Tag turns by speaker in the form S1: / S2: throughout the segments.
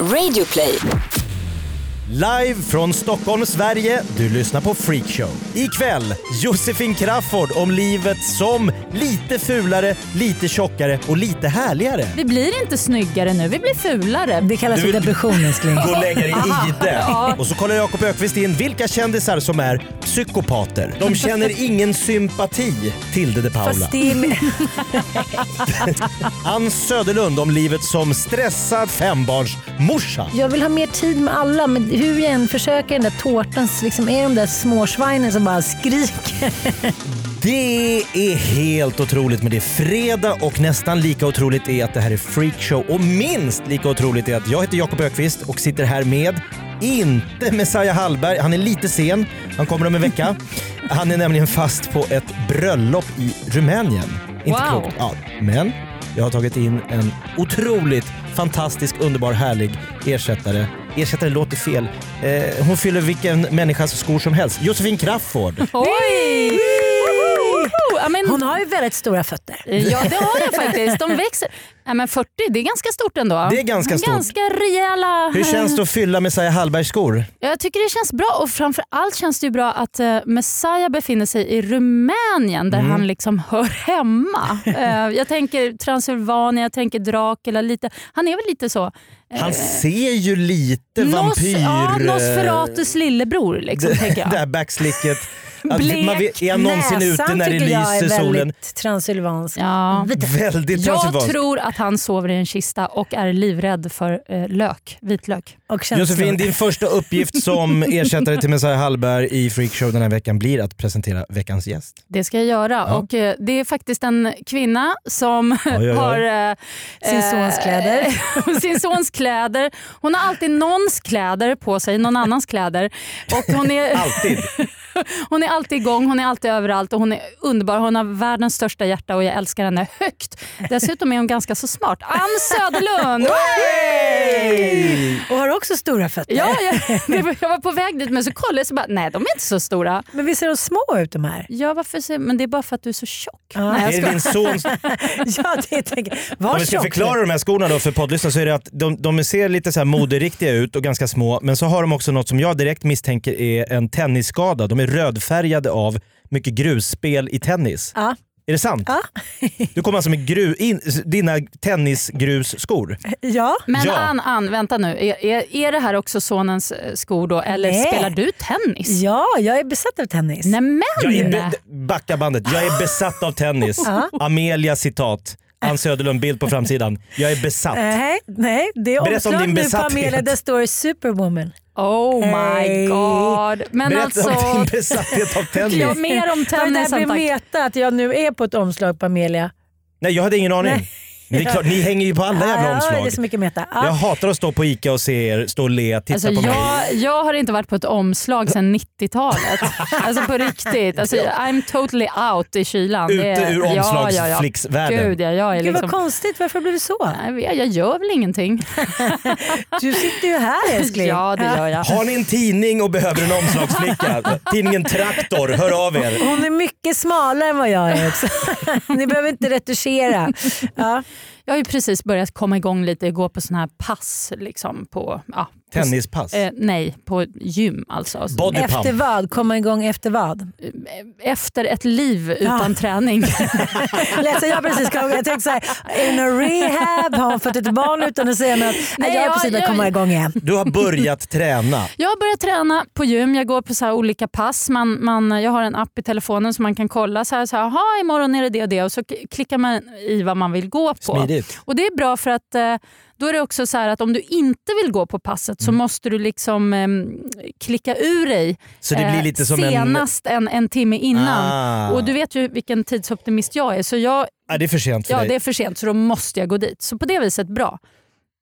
S1: Radioplay.
S2: Live från Stockholm, Sverige. Du lyssnar på Freakshow. Ikväll, Josefin Crafoord om livet som lite fulare, lite tjockare och lite härligare.
S3: Vi blir inte snyggare nu, vi blir fulare.
S4: Det kallas för depression älskling.
S2: Gå dig i det. Och så kollar Jakob Ökvist in vilka kändisar som är psykopater. De känner ingen sympati till de Paula.
S4: Fast det är.
S2: Ann Söderlund om livet som stressad fembarnsmorsa.
S4: Jag vill ha mer tid med alla men hur jag än försöker den där tårtan liksom är de där småsvinen som bara skriker.
S2: Det är helt otroligt men det är fredag och nästan lika otroligt är att det här är freakshow och minst lika otroligt är att jag heter Jakob Ökvist och sitter här med inte Messiah Hallberg, han är lite sen, han kommer om en vecka. Han är nämligen fast på ett bröllop i Rumänien. Inte
S3: Wow.
S2: klokt. Ja, men jag har tagit in en otroligt fantastisk, underbar, härlig ersättare. Ersättare låter fel. Eh, hon fyller vilken människas skor som helst. Josefin Crafoord.
S3: Oj! Ja, men,
S4: Hon har ju väldigt stora fötter.
S3: ja det har jag faktiskt. De växer. Ja, men 40 det är ganska stort ändå.
S2: Det är ganska stort.
S3: Ganska rejäla.
S2: Hur känns det att fylla Messiah Hallbergs skor?
S3: Jag tycker det känns bra och framför allt känns det ju bra att uh, Messiah befinner sig i Rumänien där
S2: Mm.
S3: han liksom hör hemma. Eh, jag tänker Transylvanien, jag tänker Dracula. Lite. Han är väl lite så.
S2: Han ser ju lite
S3: Nos,
S2: vampyr...
S3: ja,
S2: eh,
S3: Nosferatus lillebror liksom, tänker jag.
S2: Det här backslicket.
S3: Blek.
S2: man vet, är han någonsin ute när det
S4: tycker jag är
S2: lyser solen?
S4: väldigt transylvansk.
S3: Ja.
S2: Väldigt
S3: Jag
S2: transylvansk.
S3: tror att han sover i en kista och är livrädd för eh, lök, vitlök.
S4: Och känslor.
S2: Josefin, din första uppgift som ersättare till Messiah Hallberg i Freakshow den här veckan blir att presentera veckans gäst.
S3: Det ska jag göra.
S2: Ja.
S3: Och, eh, det är faktiskt en kvinna som
S2: oj, oj.
S3: har eh,
S4: Sin sons kläder.
S3: eh, sin sons kläder. Hon har alltid någons kläder på sig, någon annans kläder. Och hon, är,
S2: Alltid.
S3: hon är alltid igång, hon är alltid överallt och hon är underbar. Hon har världens största hjärta och jag älskar henne högt. Dessutom är hon ganska så smart. Ann Söderlund!
S4: Och har också stora fötter.
S3: Ja, jag, jag var på väg dit men så kollade jag så bara, nej de är inte så stora.
S4: Men visst är de små ut de här?
S3: Ja, varför säger, men det är bara för att du är så tjock.
S4: Ja.
S3: Nej, jag
S2: Är det din sons...
S4: ja, det tänker jag.
S2: Om vi ska
S4: tjock.
S2: förklara de här skorna då för poddlyssnare så är det att de, de ser lite så här moderiktiga ut och ganska små men så har de också något som jag direkt misstänker är en tennisskada. De är rödfärgade av mycket grusspel i tennis.
S4: Ja.
S2: Är det sant?
S4: Ja.
S2: Du kommer alltså med gru, in, dina tennisgrusskor?
S4: ja.
S3: Men
S2: Ja.
S3: Ann, Ann, vänta nu. Är, är, är det här också sonens eh, skor då? Eller
S4: Nej.
S3: spelar du tennis?
S4: ja, jag är besatt av tennis.
S3: Nej men!
S2: Jag är be, backa bandet, jag är besatt av tennis. Amelia citat. Ann Söderlund bild på framsidan. Jag är besatt.
S4: Nej, nej, det är omslag nu på. Amelia, där står Superwoman.
S3: Oh my
S4: Hej.
S3: god. Men
S2: Berätta
S3: alltså,
S2: om din besatthet av tennis.
S3: ja, mer om
S4: Ja, det
S3: tennis
S4: här blir meta att jag nu är på ett omslag på Amelia.
S2: Nej jag hade ingen aning.
S4: Nej.
S2: Det är klart, ni hänger ju på alla jävla
S4: ja, det
S2: omslag.
S4: är så mycket meta. Ja.
S2: Jag hatar att stå på ICA och se er stå och le, titta
S3: Alltså,
S2: på mig.
S3: jag, jag har inte varit på ett omslag sedan 90-talet. Alltså på riktigt. Alltså, I'm totally out i kylan.
S2: Ute
S3: Det är-
S2: ur omslagsflicksvärlden.
S3: Gud ja, jag är
S4: Gud
S3: liksom...
S4: vad konstigt, varför blev det så?
S3: Nej, jag, jag gör väl ingenting.
S4: Du sitter ju här älskling.
S3: Ja det gör jag.
S2: Har ni en tidning och behöver en omslagsflicka? Tidningen Traktor, hör av er.
S4: Hon är mycket smalare än vad jag är också. Ni behöver inte retuschera. Ja.
S3: Jag har ju precis börjat komma igång lite, gå på såna här pass. Liksom, på, ja,
S2: Tennispass.
S3: Eh, nej, på gym alltså.
S4: Efter vad? Komma igång efter vad?
S3: Efter ett liv utan träning.
S4: Läsa, jag precis kom, jag tänkte såhär, in a rehab, har hon fått ett barn utan att säga något? Nej, jag är
S3: jag-
S4: precis börjat komma igång igen.
S2: Du har börjat träna.
S3: Jag har börjat träna på gym, jag går på så här olika pass. Man, man, jag har en app i telefonen så man kan kolla så här, så här "Aha, imorgon är det det och det och så klickar man i vad man vill gå på.
S2: Smidigt.
S3: Och Det är bra för att eh, då är det också så att om du inte vill gå på passet så måste du liksom em, klicka ur dig
S2: Mm.
S3: Eh,
S2: som en...
S3: senast en... En, timme innan.
S2: Ah.
S3: Och Du vet ju vilken tidsoptimist jag är så jag,
S2: Ah, det är för sent för
S3: ja,
S2: dig.
S3: det är för sent så då måste jag gå dit. Så på det viset bra.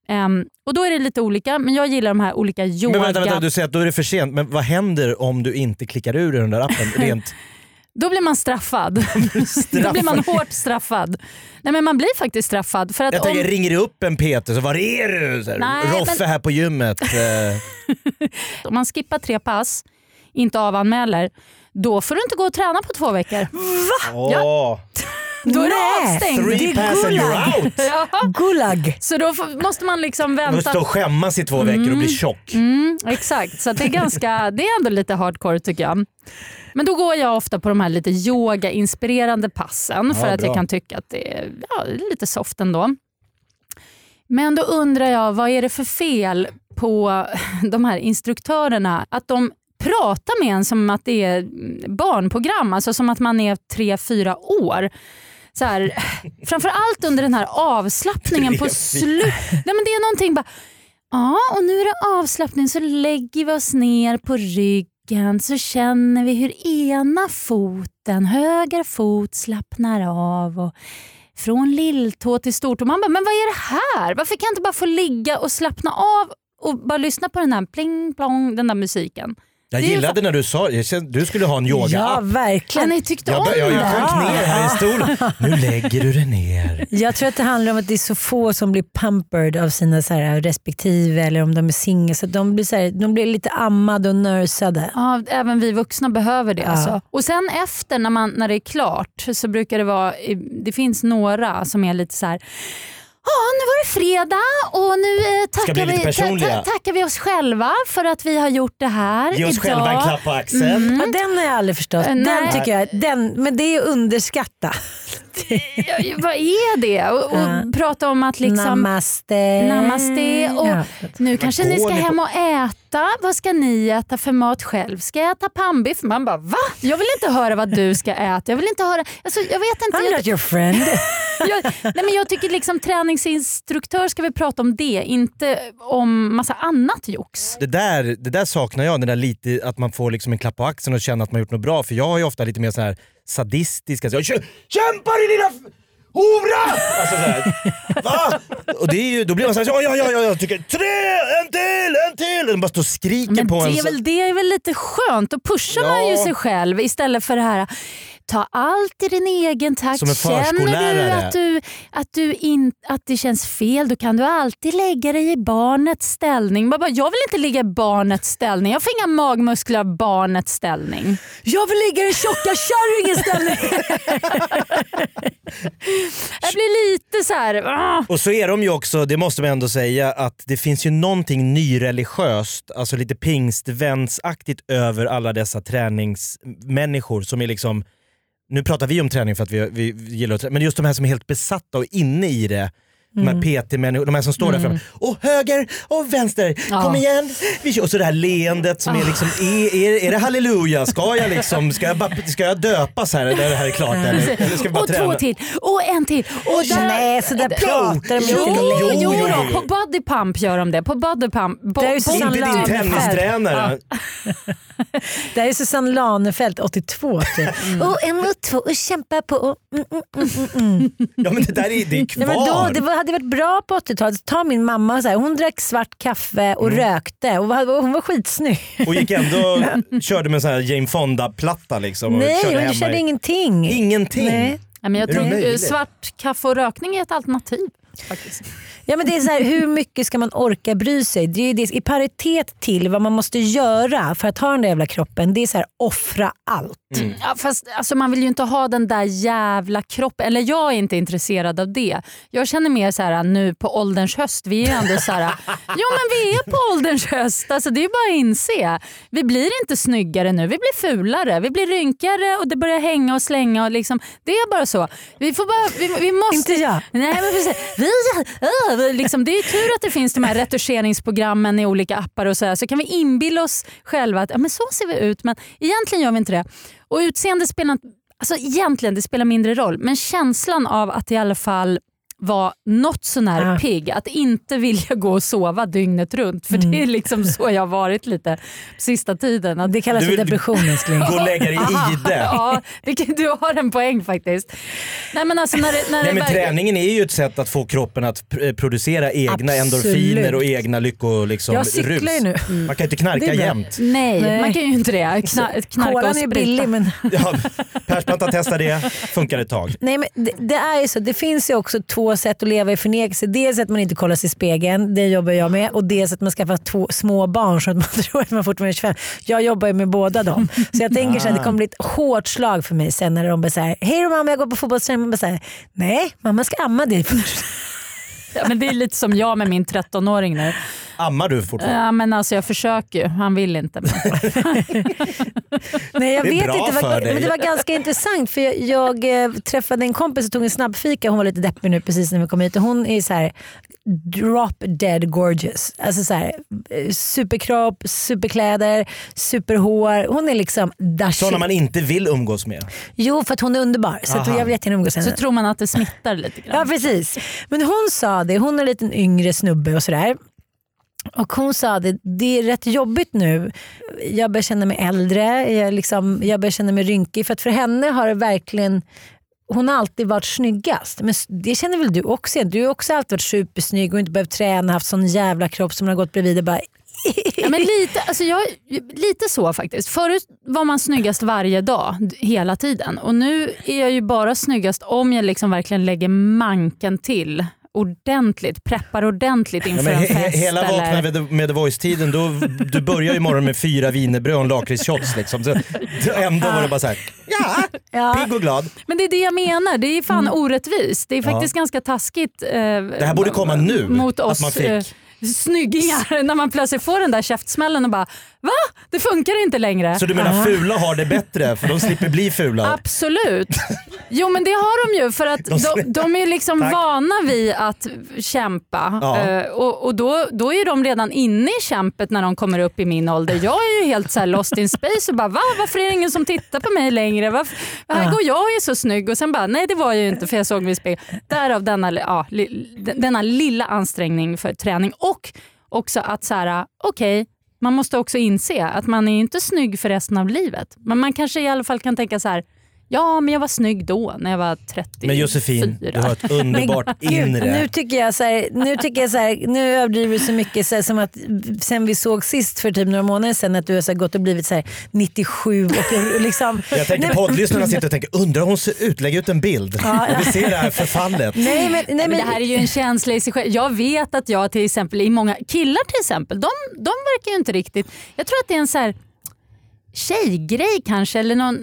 S3: Ehm, och Då är det lite olika men jag gillar de här olika yoga...
S2: Men vänta, vänta, du säger att då är det för sent. Men vad händer om du inte klickar ur den där appen? Rent
S3: Då blir man straffad. Då blir man hårt straffad. Nej men man blir faktiskt straffad. För att
S2: Jag
S3: om,
S2: tänker, ringer upp en PT så var är du? Så här,
S3: Nej,
S2: Roffe
S3: men-
S2: här på gymmet. Eh,
S3: om man skippar tre pass, inte avanmäler, då får du inte gå och träna på två veckor.
S2: åh.
S3: Då är det avstängt.
S4: Det
S2: Three
S4: är
S2: pass and
S4: gulag.
S3: Ja.
S4: Gulag.
S3: Så då får, måste man liksom
S2: Du får
S3: vänta.
S2: stå och skämmas i två veckor och bli tjock.
S3: Mm, exakt, så det är, ganska, det är ändå lite hardcore tycker jag. Men då går jag ofta på de här lite yoga-inspirerande passen för
S2: Ja,
S3: att jag kan tycka att det är ja, lite soft ändå. Men då undrar jag, vad är det för fel på de här instruktörerna? Att de pratar med en som att det är barnprogram, alltså som att man är tre fyra år. Så här, framförallt under den här avslappningen på slutet. Nej, men det är någonting bara, ja och nu är det avslappning så lägger vi oss ner på ryggen så känner vi hur ena foten, höger fot slappnar av. Och från lilltå till stortå. Man bara, men vad är det här? Varför kan jag inte bara få ligga och slappna av och bara lyssna på den här pling plong, den där musiken?
S2: Jag gillade när du sa jag kände, du skulle ha en yoga
S4: Ja, verkligen.
S2: Jag,
S3: om
S2: bör- jag, jag
S3: det?
S2: sjönk ner här i stolen. Nu lägger du dig ner.
S4: Jag tror att det handlar om att det är så få som blir pampered av sina så här respektive eller om de är singel. Så de blir, så här, de blir lite ammade och nursade.
S3: Ja, även vi vuxna behöver det.
S4: Ja.
S3: Alltså. Och sen efter när, man, när det är klart så brukar det vara, det finns några som är lite så här. Ja, nu var det fredag och nu eh, tackar, vi, ta, tackar vi oss själva för att vi har gjort det här
S2: Ge oss
S3: idag.
S2: själva en klapp på axeln.
S4: Ja, den har jag aldrig förstått.
S3: Eh,
S4: Den
S3: nej.
S4: tycker jag, den, men det är att underskatta.
S3: Ja, vad är det? Och, och
S4: Ja.
S3: prata om att liksom...
S4: Namaste.
S3: Namaste och
S4: Ja.
S3: nu kanske ni ska hem och äta. Vad ska ni äta för mat själv? Ska jag äta pannbiff? Man bara va? Jag vill inte höra vad du ska äta. Jag vill inte höra... Alltså, jag vet inte.
S4: I'm
S3: Jag,
S4: not your friend.
S3: jag, nej men jag tycker liksom träningsinstruktör ska vi prata om det, inte om massa annat jox.
S2: Det där, det där saknar jag, det där lite, att man får liksom en klapp på axeln och känna att man gjort något bra. För jag har ju ofta lite mer så här sadistiska, så jag, "Kä- kämpa din lilla hora! Alltså så här, va? Och det är ju, då blir man såhär, ja ja ja, ja, jag tycker tre, en till, en till! Den bara står och skriker
S3: Men
S2: på
S3: det
S2: en.
S3: är, väl, det är väl lite skönt, då pushar man ju
S2: Ja.
S3: sig själv istället för det här Ta allt i din egen takt.
S2: Som en
S3: Känner du att, du, att, du in, att det känns fel, då kan du alltid lägga dig i barnets ställning. Bara, jag vill inte ligga i barnets ställning. Jag får inga magmuskler av barnets ställning.
S4: Jag vill ligga i den tjocka kärringens ställning.
S3: Jag blir lite så här... ah.
S2: Och så är de ju också, det måste man ändå säga, att det finns ju någonting nyreligiöst, alltså lite pingstvänsaktigt över alla dessa träningsmänniskor som är liksom, nu pratar vi om träning för att vi, vi, vi gillar att träna, men just de här som är helt besatta och inne i det. De här PT-människorna, de här som står där framme. Och höger och vänster,
S3: Ja.
S2: kom igen! Och så det här leendet som är liksom, är, är, är det halleluja? Ska jag liksom, ska jag, bara, ska jag döpas här när det här är klart? Eller, eller ska vi bara
S3: Och två
S2: träna?
S3: till, och en till. Och där,
S4: Nej, så där pratar de
S3: Jo,
S4: inte
S3: jo, jo,
S2: jo, jo.
S3: på body pump gör de det. På body pump. På,
S4: Det är Susanne
S2: Inte din tennistränare.
S4: Det här är Susanne Lanefelt, 82 typ. Och en och två och kämpa på. Mm, mm, mm, mm, mm.
S2: Ja men det där är, det är kvar.
S4: Nej, men då, det var, hade varit bra på 80-talet. Ta min mamma, så här, hon drack svart kaffe och
S2: Mm.
S4: rökte och var, hon var skitsnygg.
S2: Och gick ändå, körde med en sån här Jane Fonda-platta liksom. Och
S4: Nej,
S2: körde
S4: hon körde
S2: i-
S4: ingenting.
S2: Ingenting.
S4: Nej.
S3: Ja, men jag tror eh, svart kaffe och rökning är ett alternativ. Faktiskt.
S4: Ja, men det är så här, hur mycket ska man orka bry sig? Det är ju det, I paritet till vad man måste göra för att ha den där jävla kroppen, det är så här, offra allt.
S3: Ja, fast, alltså, man vill ju inte ha den där jävla kroppen. Eller jag är inte intresserad av det. Jag känner mer så här nu på ålderns höst. Vi är ju ändå så här, jo men vi är på ålderns höst. Alltså, det är bara att inse. Vi blir inte snyggare nu. Vi blir fulare. Vi blir rynkigare och det börjar hänga och slänga. Och liksom, det är bara så. Vi, får bara, vi, vi måste...
S4: Inte jag.
S3: Nej, men precis. Vi, äh, vi- liksom, det är tur att det finns de här retuscheringsprogrammen i olika appar och så, här, så kan vi inbilla oss själva att ja, men så ser vi ut men egentligen gör vi inte det. Och utseende spelar alltså egentligen det spelar mindre roll men känslan av att i alla fall vara något sånär
S4: Ja.
S3: pigg, att inte vilja gå och sova dygnet runt. För det är liksom så jag har varit lite sista tiden. Att
S4: Det kallas
S2: Du
S4: för depression älskling.
S2: Gå och lägga dig i det.
S3: Ja, det, kan- du har en poäng faktiskt. Nej, men alltså när det, när
S2: Nej, men
S3: väl-
S2: träningen är ju ett sätt att få kroppen att pr- producera egna
S4: Absolut.
S2: endorfiner och egna lycko, liksom,
S4: Jag cyklar ju nu.
S2: Man kan ju inte knarka jämt.
S3: Nej,
S4: Nej.
S3: man kan ju inte det. Kna, knarka
S4: Kolan är billig men
S2: Ja, Persbrandt har testat det, funkar ett tag.
S4: Nej, men det, det är ju så. Det finns ju också två två sätt att leva i förnekelse. Dels att man inte kollar sig i spegeln, det jobbar jag med. Och dels att man skaffar två små barn så att man tror att man fortfarande är 25. Jag jobbar ju med båda dem. Så jag tänker så att det kommer bli ett hårt slag för mig sen när de säger hej då mamma jag går på fotbollsträning. Man bara såhär, nej mamma ska amma dig först.
S3: Ja, men det är lite som jag med min 13-åring nu.
S2: Ammar du fortfarande?
S3: Ja, men alltså jag försöker ju, han vill inte. Men...
S4: Nej jag
S2: Det är
S4: vet
S2: bra
S4: inte, det
S2: för
S4: var,
S2: dig.
S4: men det var ganska intressant för jag, jag eh, träffade en kompis och tog en snabbfika. Hon var lite deppig nu precis när vi kom hit och hon är så här drop dead gorgeous. Alltså så här, eh, superkropp, superkläder, superhår. Hon är liksom shit.
S2: Sådana man inte vill umgås med.
S4: Jo för att hon är underbar så jag vill jättegärna umgås med
S3: Så
S4: henne.
S3: tror man att det smittar lite
S4: Ja
S3: grann.
S4: precis. Men hon sa det, hon är en liten yngre snubbe och sådär. Och hon sa det, det är rätt jobbigt nu. Jag börjar känna mig äldre, jag, liksom, jag börjar känna mig rynkig. För att för henne har det verkligen hon har alltid varit snyggast. Men det känner väl du också? Du har också alltid varit supersnygg och inte behövt träna, haft sån jävla kropp som har gått bredvid och bara
S3: Ja, men lite, alltså jag, lite så faktiskt. Förut var man snyggast varje dag, hela tiden. Och nu är jag ju bara snyggast om jag liksom verkligen lägger manken till ordentligt, preppar ordentligt
S2: Ja,
S3: inför
S2: men
S3: en
S2: he- he-
S3: fest.
S2: hela
S3: eller...
S2: vakna med, The- Voice-tiden, då, du börjar ju morgonen med fyra wienerbröd och en lakritsshots. Liksom. Så, ändå var det bara såhär, ja,
S4: Ja.
S2: pigg och glad.
S3: Men det är det jag menar, det är fan
S4: Mm.
S3: orättvist. Det är faktiskt ganska taskigt eh,
S2: Det här borde komma nu,
S3: mot
S2: att
S3: oss
S2: man fick.
S3: eh, snyggingar när man plötsligt får den där käftsmällen och bara va? Det funkar inte längre.
S2: Så du menar fula har det bättre för de slipper bli fula?
S3: Absolut. Jo men det har de ju för att
S2: De-
S3: de, de är liksom
S2: Tack.
S3: vana vid att kämpa
S2: Ja.
S3: Eh, och, och då, då är de redan inne i kämpet när de kommer upp i min ålder. Jag är ju helt så här lost in space och bara va? Varför är det ingen som tittar på mig längre? Varför, här går jag och är så snygg och sen bara nej det var jag ju inte för jag såg mig i spegeln. Därav denna, ja, li, denna lilla ansträngning för träning och också att så här, okej man måste också inse att man är inte snygg för resten av livet. Men man kanske i alla fall kan tänka så här. Ja, men jag var snygg då när jag var 34.
S2: Men Josefin, du har ett underbart
S4: Gud,
S2: inre.
S4: nu tycker jag så här, nu tycker jag så här, nu överdriver du så mycket så här, som att sen vi såg sist för typ några månader sedan att du har så här, gått och blivit så här, 97 och liksom.
S2: Jag tänker poddlyssnarna sitter och tänker, undrar hur hon ser ut? Lägg ut en bild. Jag vill se det här förfallet.
S4: Nej men, nej,
S3: Nej, men det här är ju en känsla i sig själv. Jag vet att jag till exempel, i många killar till exempel, de, de verkar ju inte riktigt... Jag tror att det är en så här tjejgrej kanske. Eller någon,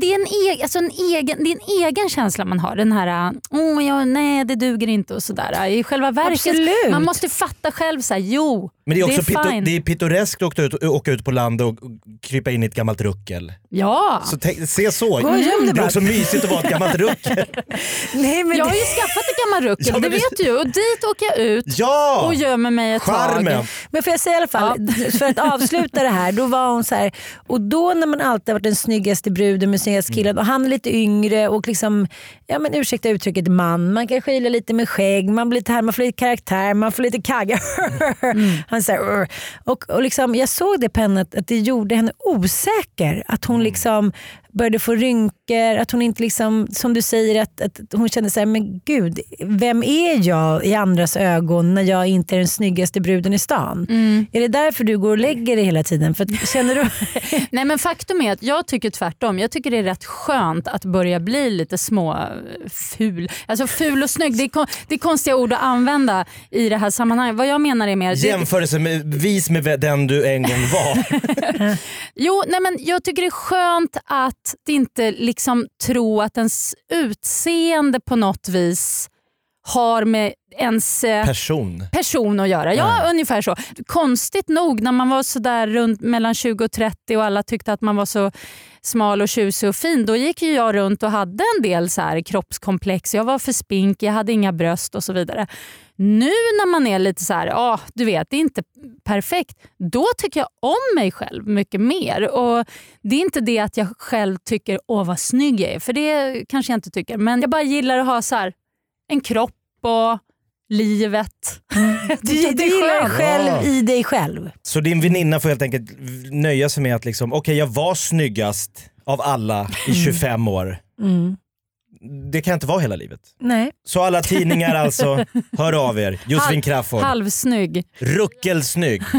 S3: det, är en egen, alltså en egen, det är en egen känsla man har. Den här, oh, ja, nej det duger inte och sådär. I själva verket,
S4: Absolut.
S3: man måste fatta själv, så här, jo
S2: Men det är också pitto,
S3: fine.
S2: det är pittoreskt att åka ut, åka ut på land och krypa in i ett gammalt ruckel.
S3: Ja.
S2: Så se så.
S4: Gå och göm dig
S2: det är också mysigt att vara ett gammalt ruckel.
S4: nej, men
S3: Jag har
S4: det,
S3: ju skaffat ett gammalt ruckel,
S2: Ja,
S3: det
S2: det-
S3: vet du ju. Och dit åker jag ut
S2: Ja!
S3: och gömmer mig ett
S2: Charmen.
S3: tag.
S4: men får jag säga i alla fall, för att avsluta det här, då var hon så här, och då när man alltid har varit den snyggaste bruden med snyggaste killen och han är lite yngre och liksom, ja men ursäkta uttrycket man, man kan skila lite med skägg, man blir lite här, man får lite karaktär, man får lite kagga. Han så här, och, och liksom, jag såg det på henne att, att det gjorde henne osäker. Att hon liksom började få rynkor, att hon inte liksom, som du säger, att, att hon kände så här, men gud, vem är jag i andras ögon när jag inte är den snyggaste bruden i stan? Är det därför du går och lägger dig hela tiden? För att, känner du?
S3: Nej men faktum är att jag tycker tvärtom. Jag tycker det är rätt skönt att börja bli lite små ful. Alltså ful och snygg, det är, kon- det är konstiga ord att använda i det här sammanhanget. Vad jag menar är mer...
S2: Jämförelse med, vis med den du en gång var.
S3: jo, nej men jag tycker det är skönt att inte liksom tro att ens utseende på något vis har med ens eh,
S2: Person.
S3: person att göra. Ja, ungefär så. Konstigt nog när man var sådär runt mellan 20 och 30 och alla tyckte att man var så smal och tjusig och fin. Då gick ju jag runt och hade en del så här kroppskomplex. Jag var för spink, jag hade inga bröst och så vidare. Nu när man är lite så här, ja du vet det är inte perfekt. Då tycker jag om mig själv mycket mer. Och Det är inte det att jag själv tycker åh vad snygg jag är, för det kanske jag inte tycker. Men jag bara gillar att ha så här, en kropp och livet. Jag
S4: Du, du
S3: det är
S4: gillar dig själv
S2: Ja.
S4: i dig själv.
S2: Så din väninna får helt enkelt nöja sig med att liksom, okej jag var snyggast av alla i 25 år.
S4: Mm.
S2: Det kan inte vara hela livet.
S4: Nej.
S2: Så alla tidningar alltså, hör av er. Josefin Crafoord.
S3: Halvsnygg.
S2: Ruckelsnygg.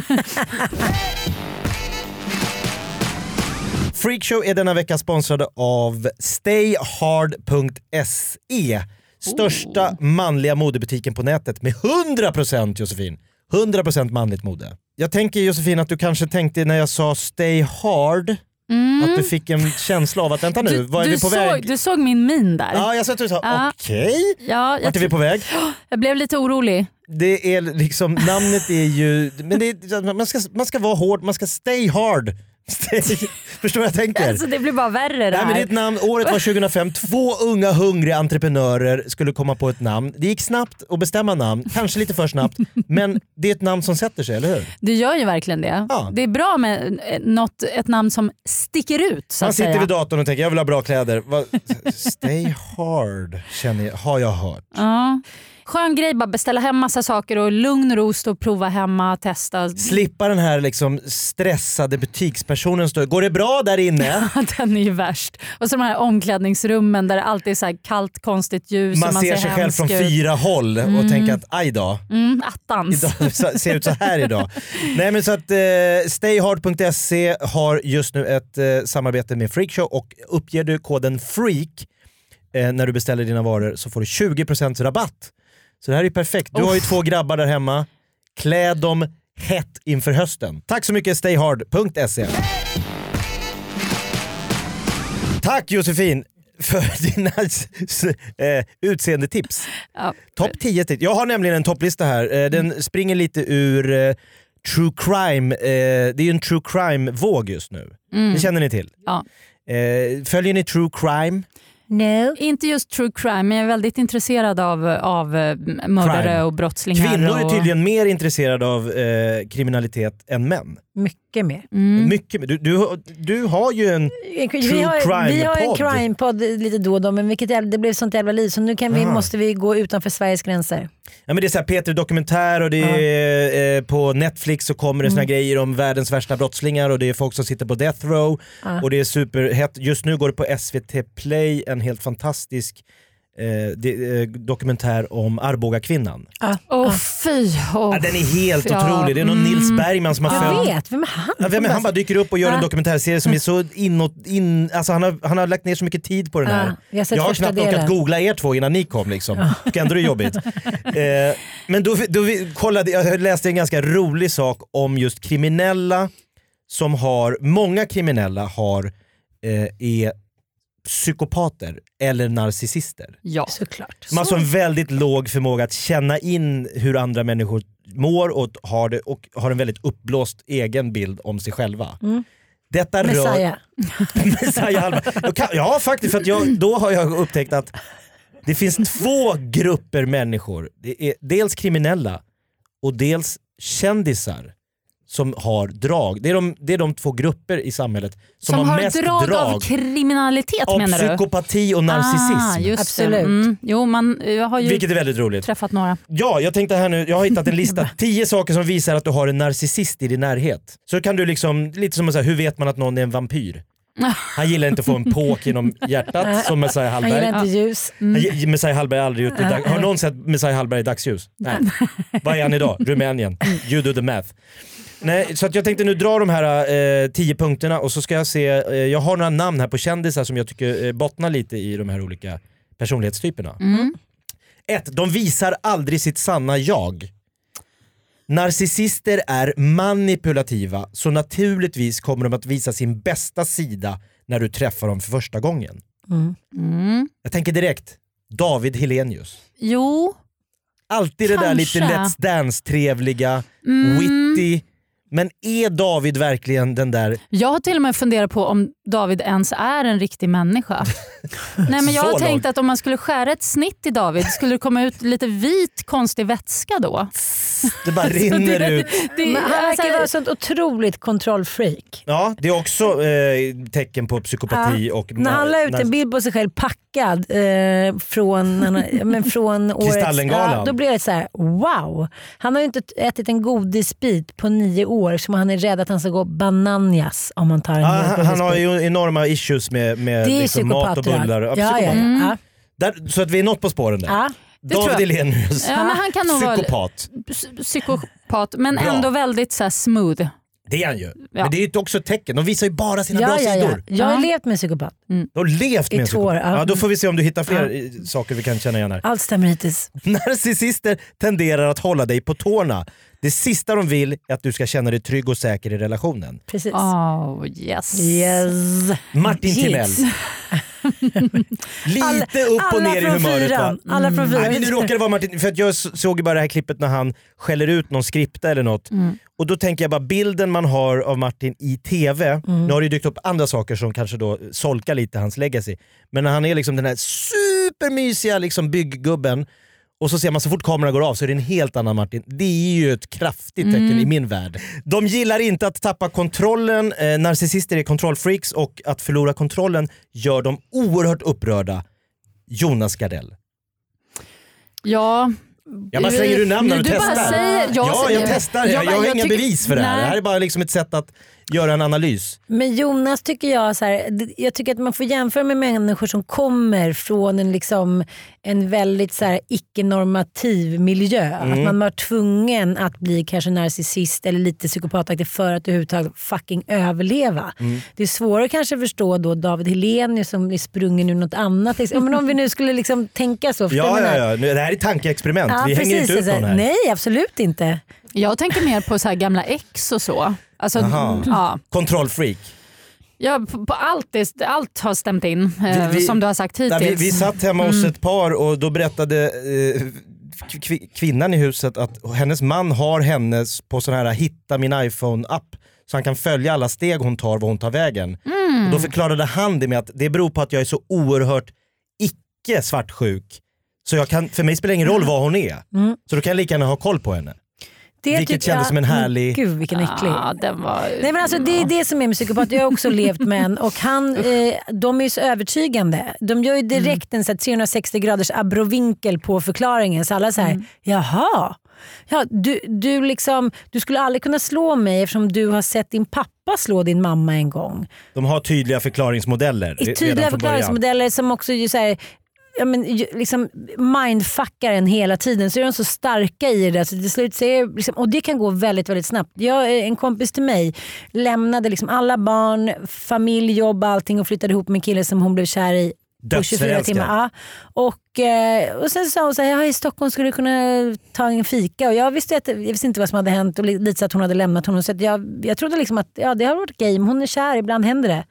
S2: Freakshow är denna vecka sponsrade av stayhard.se största manliga modebutiken på nätet med 100% Josefin. 100% manligt mode. Jag tänker Josefin att du kanske tänkte när jag sa stay hard att du fick en känsla av att vänta nu,
S3: Du,
S2: var är
S3: du,
S2: vi på
S3: såg,
S2: väg?
S3: du såg min min där.
S2: Ja, jag sa att du sa
S3: Ja.
S2: okej,
S3: Ja,
S2: vart är vi på väg?
S3: jag blev lite orolig.
S2: Det är liksom, namnet är ju, men är, man, ska, man ska vara hård, man ska stay hard. Stay, förstår vad jag tänker?
S3: Alltså, det blir bara värre det
S2: Nej, men
S3: här.
S2: ditt namn, året var 2005, två unga hungriga entreprenörer skulle komma på ett namn. Det gick snabbt att bestämma namn, kanske lite för snabbt, men det är ett namn som sätter sig, eller hur?
S3: Det gör ju verkligen det.
S2: Ja.
S3: Det är bra med eh, något, ett namn som sticker ut. Så
S2: Man sitter
S3: säga.
S2: vid datorn och tänker jag vill ha bra kläder. Stay hard känner jag, har jag hört.
S3: Ja. Skön grej, bara beställa hem massa saker och lugn och ro stå och prova hemma, testa.
S2: Slippa den här liksom stressade butikspersonen stå, går det bra där inne?
S3: Den är ju värst. Och så de här omklädningsrummen där det alltid är så här kallt konstigt ljus.
S2: Man
S3: man
S2: ser sig själv från
S3: ut.
S2: fyra håll och tänker att aj då.
S3: Mm, attans.
S2: idag, ser ut så här idag. Nej men så att eh, stayhard.se har just nu ett eh, samarbete med Freakshow och uppger du koden FREAK eh, när du beställer dina varor så får du 20% rabatt. Så det här är perfekt. Du har ju två grabbar där hemma. Klä dem hett inför hösten. Tack så mycket stayhard.se. Tack Josefin för dina eh, utseendetips.
S3: Ja.
S2: Topp 10 tips. Jag har nämligen en topplista här. Eh, Den springer lite ur eh, true crime. Det är ju en true crime-våg just nu. Det känner ni till?
S3: Ja.
S2: Följer ni true crime?
S4: No.
S3: Inte just true crime, men jag är väldigt intresserad av, av eh, mördare
S2: Crime.
S3: och brottslingar.
S2: Kvinnor är
S3: och...
S2: tydligen mer intresserade av eh, kriminalitet än män.
S4: Mycket mer.
S3: Mm.
S2: Mycket, du, du, du har ju en...
S4: vi
S2: True
S4: har, vi har en
S2: crime-podd.
S4: crime-podd lite då och då men vilket jävla, det blev sånt jävla liv så nu kan vi,
S2: Aha.
S4: måste vi gå utanför Sveriges gränser.
S2: Ja, men det är så här Peter Dokumentär och det är, eh, på Netflix så kommer det såna grejer om världens värsta brottslingar och det är folk som sitter på death row
S4: Ja.
S2: och det är superhett. Just nu går det på SVT Play en helt fantastisk eh, det, eh, dokumentär om Arboga-kvinnan.
S4: Ja.
S3: Åh fy! Åh.
S2: Ja, den är helt
S3: Ja,
S2: otrolig. Det är någon
S3: mm.
S2: Nils Bergman som har
S4: Jag
S2: följt
S4: vet, vem är han?
S2: Ja, vem är, han bara dyker upp och gör en
S4: Ja.
S2: dokumentärserie som är så inåt, in, alltså han, har, han har lagt ner så mycket tid på den här.
S4: Ja, jag
S2: jag har knappt orkat googla er två innan ni kom liksom. Tycker ändå det är jobbigt. eh, men då, då vi- kollade, jag läste en ganska rolig sak om just kriminella som har, många kriminella har, eh, är psykopater eller narcissister.
S3: Ja.
S4: Såklart.
S2: De har alltså en väldigt låg förmåga att känna in hur andra människor mår och har, det, och har en väldigt uppblåst egen bild om sig själva.
S4: Mm.
S2: Detta rör...
S4: Messiah.
S2: Messiah. Då kan- Ja faktiskt, för att jag, då har jag upptäckt att det finns två grupper människor. Det är dels kriminella och dels kändisar som har drag. Det är de, det är de två grupper i samhället som,
S3: Som,
S2: har,
S3: har
S2: mest
S3: drag,
S2: drag,
S3: av kriminalitet
S2: av
S3: menar du?
S2: psykopati och narcissism.
S3: Ah, just
S4: Absolut.
S3: Mm. Jo, man, jag har ju
S2: vilket är väldigt roligt.
S3: träffat några.
S2: Ja, jag tänkte här nu, jag har hittat en lista. 10 saker som visar att du har en narcissist i din närhet. Så kan du liksom, lite som att säga, hur vet man att någon är en vampyr? Han gillar inte att få en påk genom hjärtat som Messiah
S4: Han
S2: Hallberg.
S4: gillar inte ljus.
S2: Han gi- Messiah Hallberg har aldrig gjort det. Har någon sett Messiah Hallberg i dagsljus? Nej. Vad är han idag? Rumänien. You do the math. Nej, så att jag tänkte nu dra de här eh, tio punkterna och så ska jag se, eh, jag har några namn här på kändisar som jag tycker eh, bottnar lite i de här olika personlighetstyperna.
S3: Mm.
S2: Ett, de visar aldrig sitt sanna jag. Narcissister är manipulativa så naturligtvis kommer de att visa sin bästa sida när du träffar dem för första gången.
S4: Mm.
S3: Mm.
S2: Jag tänker direkt, David Helenius.
S3: Jo.
S2: Alltid det där lite
S3: Kanske.
S2: Let's Dance-trevliga,
S3: Mm.
S2: witty. Men är David verkligen den där...
S3: Jag har till och med funderat på om David ens är en riktig människa. Nej, men jag har tänkt att om man skulle skära ett snitt i David skulle det komma ut lite vit konstig vätska då.
S2: Det bara rinner
S3: det-
S2: ut.
S3: Det,
S4: Men han
S3: alltså,
S4: verkar vara ett sånt otroligt kontrollfreak.
S2: Ja, det är också eh, tecken på psykopati och...
S4: När han la ut en bild på sig själv packad eh, från, han men från årets...
S2: Kristallengalan.
S4: då blev det så här: wow. Han har ju inte ätit en godisbit på nio år så han är rädd att han ska gå bananjas om man tar en
S2: Ja, han, han har
S4: godisbit.
S2: Ju enorma issues med, med
S4: Det är
S2: liksom mat och
S4: psykopat.
S2: bullar.
S4: Ja,
S2: Ja,
S4: ja, ja.
S2: psykopat.
S4: ja.
S2: Där, så att vi är något på spåren där.
S4: ja.
S3: Det
S2: David. Elenius,
S3: ja, men han kan nog
S2: psykopat.
S3: psy- psykopat men
S2: Bra.
S3: ändå väldigt så här, smooth.
S2: Det är han ju. Men det är ju också ett tecken. De visar ju bara sina
S4: Ja,
S2: bra
S4: ja, ja.
S2: sidor.
S4: Jag har
S3: Ja.
S4: levt med en psykopat.
S2: De har levt
S4: I
S2: med en
S4: två år,
S2: psykopat.
S4: ja.
S2: Ja, då får vi se om du hittar fler saker vi kan känna igen här.
S4: Allt stämmer hittills.
S2: Narcissister tenderar att hålla dig på tårna. Det sista de vill är att du ska känna dig trygg och säker i relationen.
S4: Precis.
S3: Oh, yes.
S4: Yes.
S2: Martin Timell.
S4: Hits.
S2: Lite upp och
S4: Alla
S2: ner i humöret va?
S4: Alla från fyran.
S2: Nej, men nu råkar det vara Martin, för att jag såg ju bara det här klippet när han skäller ut någon skripta eller något. Och då tänker jag bara bilden man har av Martin i TV, nu har det ju dykt upp andra saker som kanske då solkar lite hans legacy. Men när han är liksom den här supermysiga liksom bygggubben och så ser man så fort kameran går av så är det en helt annan Martin. Det är ju ett kraftigt tecken i min värld. De gillar inte att tappa kontrollen, eh, narcissister är kontrollfreaks och att förlora kontrollen gör dem oerhört upprörda. Jonas Gardell.
S3: Ja.
S2: Jag bara slänger ur namn när du, testar.
S3: Bara säger, jag
S2: ja, jag testar. Jag, jag,
S3: bara-
S2: har inga bevis för det här. Det här är bara liksom ett sätt att göra en analys.
S4: Men Jonas tycker jag, så här, jag tycker att man får jämföra med människor som kommer från en, liksom, en väldigt så här, icke-normativ miljö. Att man var tvungen att bli kanske narcissist eller lite psykopataktig för att överhuvudtaget fucking överleva. Det är svårare kanske att förstå då David Helenius som är sprungen ur något annat. Ja, men om vi nu skulle liksom tänka så.
S2: Ja, ja,
S4: det?
S2: ja. Det här är tankeexperiment.
S4: Ja,
S2: Vi hänger inte ut någon här.
S4: Nej, absolut inte.
S3: Jag tänker mer på så här gamla ex och så. Alltså, ja.
S2: Kontrollfreak.
S3: Ja, på, på allt, det, allt har stämt in eh,
S2: Vi-
S3: som du har sagt hittills.
S2: Nej, vi, vi satt hemma hos ett par och då berättade eh, kv- kvinnan i huset att hennes man har hennes på sån här hitta min iPhone-app så han kan följa alla steg hon tar, var hon tar vägen. Och då förklarade han det med att det beror på att jag är så oerhört icke svartsjuk. Så jag kan, för mig spelar det ingen roll var hon är. Så då kan jag lika gärna ha koll på henne.
S4: Det
S2: Vilket kändes
S4: jag-
S2: som en härlig-
S4: Gud vilken äcklig.
S3: Ja, den var...
S4: Nej, men alltså, det är det som är med psykopat. Jag har också levt med en och han, eh, de är ju så övertygande. De gör ju direkt en så här, 360 graders abrovinkel på förklaringen. Så alla säger jaha. Ja, du, du, liksom, du skulle aldrig kunna slå mig eftersom du har sett din pappa slå din mamma en gång.
S2: De har tydliga förklaringsmodeller.
S4: tydliga förklaringsmodeller som också ju så här, ja, men, liksom mindfuckar en hela tiden. Så är de så starka i det. Så till slut så är, liksom, och det kan gå väldigt väldigt snabbt. Jag, eh, en kompis till mig lämnade liksom alla barn, familj, jobb allting och flyttade ihop med en kille som hon blev kär i på 24
S2: Dödsförälskad.
S4: timmar. Ja. Och, eh, och sen sa hon så här, ja, i Stockholm skulle du kunna ta en fika. Och jag, visste att, jag visste inte vad som hade hänt och li- lite så att hon hade lämnat honom. Så jag, jag trodde liksom att ja, det har varit game, hon är kär, ibland händer det.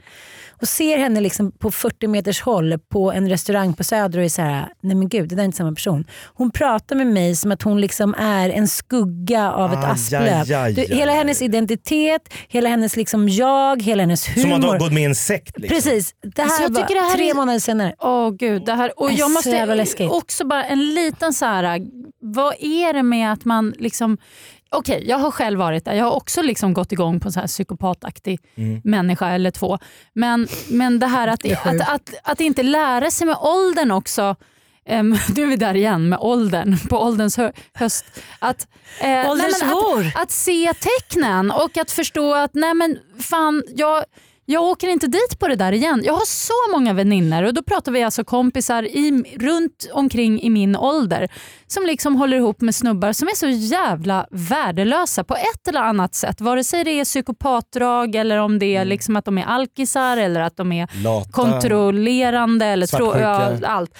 S4: Och ser henne liksom på 40 meters håll på en restaurang på Söder och är så här, nej men gud det där är inte samma person. Hon pratar med mig som att hon liksom är en skugga av ett asplöv. hela hennes identitet, hela hennes liksom jag, hela hennes
S2: Som
S4: humor.
S2: att de har gått med i en sekt. Liksom.
S4: Precis, det
S3: Alltså,
S4: här
S3: jag
S4: var
S3: tycker det här
S4: tre
S3: är-
S4: månader senare.
S3: Åh gud, det här, och jag
S4: så
S3: måste också bara en liten så här, vad är det med att man liksom Okej, jag har själv varit där. Jag har också liksom gått igång på en så här psykopataktig
S2: Mm.
S3: människa eller två. Men, men det här att, att, att, att inte lära sig med åldern också. Um, nu är vi där igen med åldern, på ålderns hö höst. Att, eh, nej,
S4: Ålderns vår.
S3: att, att se tecknen och att förstå att nej men fan, jag, jag åker inte dit på det där igen. Jag har så många vänner och då pratar vi alltså kompisar i, runt omkring i min ålder som liksom håller ihop med snubbar som är så jävla värdelösa på ett eller annat sätt. Vare sig det är psykopatdrag eller om det är liksom att de är alkisar eller att de är
S2: Lata.
S3: kontrollerande eller
S2: Svartsjuka.
S3: ja, allt.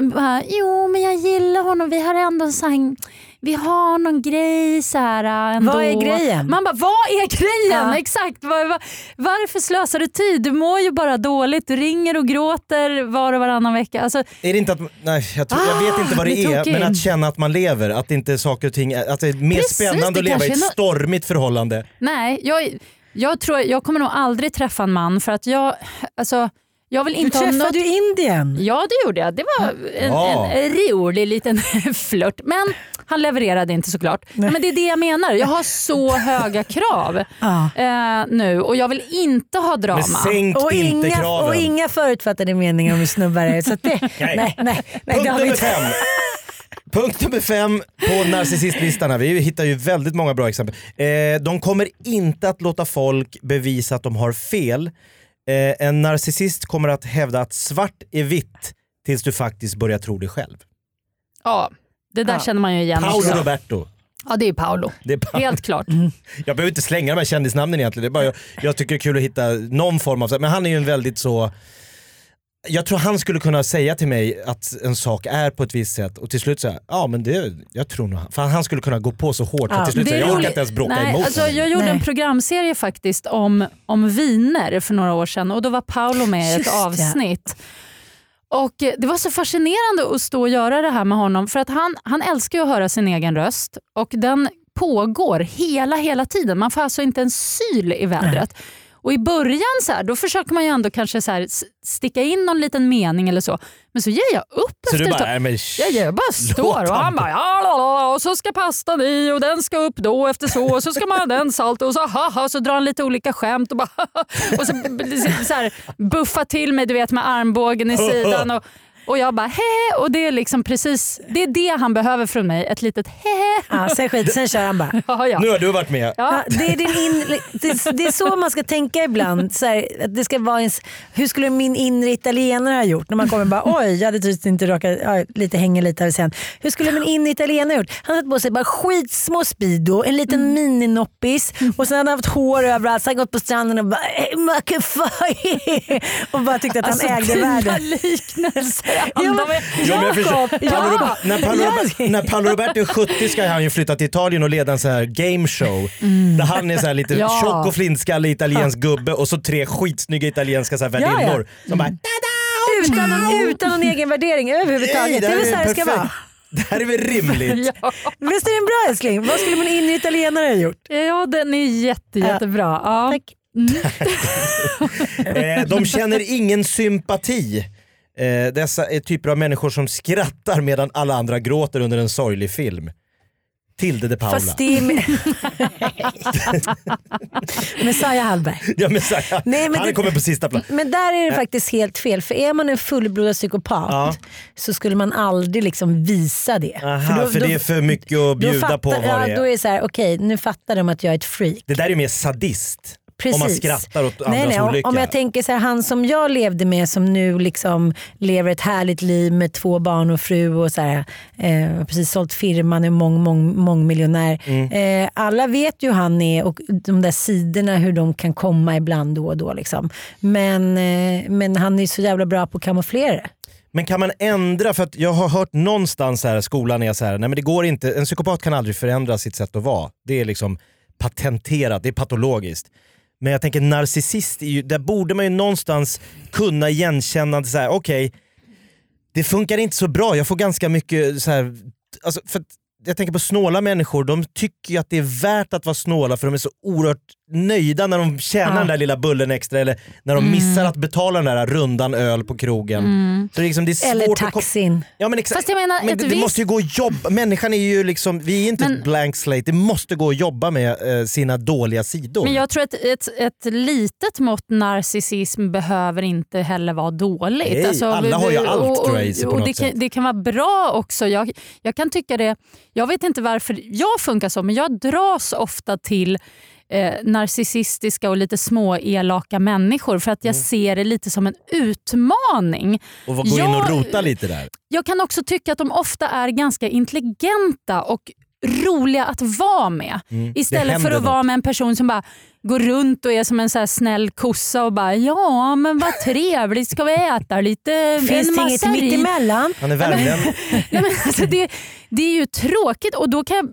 S3: Bara, Jo men jag gillar honom, vi har ändå här, vi har någon grej så här äh, ändå.
S4: Vad är grejen?
S3: Man bara, vad är grejen?
S4: Ja.
S3: Exakt. Var, var, varför slösar du tid? Du mår ju bara dåligt. Du ringer och gråter var och varannan vecka. Alltså,
S2: Är det inte att, nej, jag, tror, jag vet inte vad det
S3: Ah,
S2: är, men att känna att man lever. Att inte saker och ting, att det är mer
S3: Precis,
S2: spännande att leva i ett
S3: nå-
S2: stormigt förhållande.
S3: nej, jag, jag, tror, jag kommer nog aldrig träffa en man för att jag, alltså, jag vill
S4: Du
S3: inte ha något...
S4: träffade ju Indien.
S3: Ja det gjorde jag. Det var en,
S2: Ja.
S3: en rolig liten flört. Men han levererade inte såklart. Men det är det jag menar. Jag har så höga krav
S4: Ja.
S3: eh, nu och jag vill inte ha drama.
S2: Men sänk
S4: Och
S2: inte
S4: inga,
S2: kraven.
S4: och inga förutfattade meningar om hur snubbar är. Så det, nej, nej, nej, det
S2: Punkt nummer fem. Punkt nummer fem på narcissistlistan. här. Vi hittar ju väldigt många bra exempel. Eh, de kommer inte att låta folk bevisa att de har fel. Eh, en narcissist kommer att hävda att svart är vitt tills du faktiskt börjar tro det själv.
S3: Ja, det där
S4: Ja.
S3: känner man ju igen
S2: Paolo
S3: också.
S2: Roberto.
S3: Ja det är Paolo.
S2: Det är bara,
S3: Helt klart.
S2: jag behöver inte slänga de här kändisnamnen egentligen. Det är bara, jag, jag tycker det är kul att hitta någon form av... Men han är ju en väldigt så... Jag tror han skulle kunna säga till mig att en sak är på ett visst sätt och till slut säga ja men det, jag tror nog. För han skulle kunna gå på så hårt
S4: Ja,
S2: att till slut säga jag orkar inte ens bråka
S3: Nej,
S2: emot
S3: alltså,
S2: honom."
S3: jag gjorde en
S4: Nej.
S3: programserie faktiskt om, om viner för några år sedan och då var Paolo med i ett
S4: Just
S3: avsnitt. Och eh, Det var så fascinerande att stå och göra det här med honom för att han, han älskar ju att höra sin egen röst och den pågår hela hela tiden. Man får alltså inte en syl i vädret. Och I början så här, då försöker man ju ändå kanske så här, sticka in någon liten mening eller så. Men så ger jag upp
S2: Så
S3: efter
S2: du
S3: ett
S2: bara,
S3: tag.
S2: nej men
S3: Ja, jag bara står och han bara ja, och så ska pastan i och den ska upp då efter så och så ska man ha den salt och så haha så drar han lite olika skämt och bara och så, så här, buffa till mig du vet med armbågen i sidan och, och jag bara hehe och det är liksom precis det är det han behöver från mig, ett litet hehe.
S4: Ja, sen, skit, sen kör han bara.
S3: Ja, ja.
S2: nu har du varit med.
S3: Ja.
S4: Ja, det, är din in, det, det är så man ska tänka ibland. Så här, att det ska vara ens, hur skulle min inre italienare ha gjort? När man kommer bara oj, jag hade typ inte råkat, ja, lite hänga lite här sen. Hur skulle min inre italienare ha gjort? Han hade på sig bara skitsmå Speedo, en liten
S3: Mm.
S4: mininoppis och sen hade han haft hår överallt. Han gått på stranden och bara hey, och bara tyckte att han
S3: Alltså,
S4: ägde världen.
S3: liknelser.
S4: Ja, men-. Jakob, ja.
S2: När, Paolo. Robert- när Paolo Roberto är 70 ska han ju flytta till Italien och leda en sån här game show. Där han är så här lite
S3: Ja.
S2: tjock och flintskallig italiensk gubbe och så tre skitsnygga italienska så här
S4: Ja, ja.
S2: värdinnor som bara
S4: Utan, någon- utan någon egen värdering överhuvudtaget. Det är väl så här det ska vara.
S2: Det här är väl rimligt?
S3: Ja.
S4: Visst är den bra älskling? Vad skulle min inre italienare ha gjort?
S3: ja, den är jätte, jättebra. Ja.
S4: Tack.
S2: Eh, de känner ingen sympati. Eh, dessa är typer av människor som skrattar medan alla andra gråter under en sorglig film. Tilde de Paula.
S4: Fast det är med... Messiah Hallberg.
S2: Ja, här,
S4: Nej, men
S2: han
S4: det-
S2: kommer på sista plats.
S4: Men där är det faktiskt helt fel. För är man en fullblodad psykopat
S2: Ja.
S4: så skulle man aldrig liksom visa det.
S2: Aha, för,
S4: då-
S2: det är för mycket att
S4: då
S2: bjuda
S4: fattar,
S2: på vad
S4: ja,
S2: det
S4: Då
S2: är.
S4: är det så här, okej nu fattar de att jag är ett freak.
S2: Det där är mer sadist.
S4: Precis.
S2: Om man skrattar åt andras
S4: nej,
S2: olycka.
S4: om jag tänker så här, han som jag levde med som nu liksom lever ett härligt liv med två barn och fru och så här, eh, precis sålt firman och mång, mång, mångmiljonär.
S2: Mm.
S4: Eh, alla vet ju hur han är och de där sidorna hur de kan komma ibland då och då. Liksom. Men, eh, men han är så jävla bra på att kamouflera det.
S2: Men kan man ändra, för att jag har hört någonstans här, skolan är så här, nej men det går inte, en psykopat kan aldrig förändra sitt sätt att vara. Det är liksom patenterat, det är patologiskt. Men jag tänker narcissist, är ju, där borde man ju någonstans kunna igenkänna, så här, okej, det funkar inte så bra, jag får ganska mycket så här, alltså för att jag tänker på snåla människor, de tycker ju att det är värt att vara snåla för de är så oerhört nöjda när de tjänar
S3: Ja.
S2: den där lilla bullen extra eller när de missar att betala den där rundan öl på krogen. Så det är, liksom, det är svårt
S4: Eller taxin.
S2: Ja, men.
S3: Fast jag menar,
S2: men det, det måste ju gå att jobba. Människan är ju liksom, vi är inte
S3: Men-
S2: ett blank slate. Det måste gå att jobba med eh, sina dåliga sidor.
S3: Men jag tror att ett, ett litet mått narcissism behöver inte heller vara dåligt. Alltså,
S2: Nej, alla har ju allt,
S3: och, och,
S2: tror jag, i sig på
S3: och
S2: något
S3: det, kan,
S2: sätt.
S3: det kan vara bra också. Jag, jag kan tycka det, jag vet inte varför jag funkar så men jag dras ofta till eh, narcissistiska och lite små elaka människor för att jag
S2: Mm.
S3: ser det lite som en utmaning.
S2: och gå in och
S3: jag-
S2: rota lite där.
S3: Jag kan också tycka att de ofta är ganska intelligenta och roliga att vara med.
S2: Mm.
S3: Istället för att vara
S2: något.
S3: med en person som bara går runt och är som en så här snäll kossa och bara ja men vad trevligt, ska vi äta lite?
S4: Finns
S3: en
S4: det inget
S3: massa ris?"
S4: mittemellan?
S2: Han är värmlänning.
S3: Nej, men alltså det, det är ju tråkigt och då kan jag,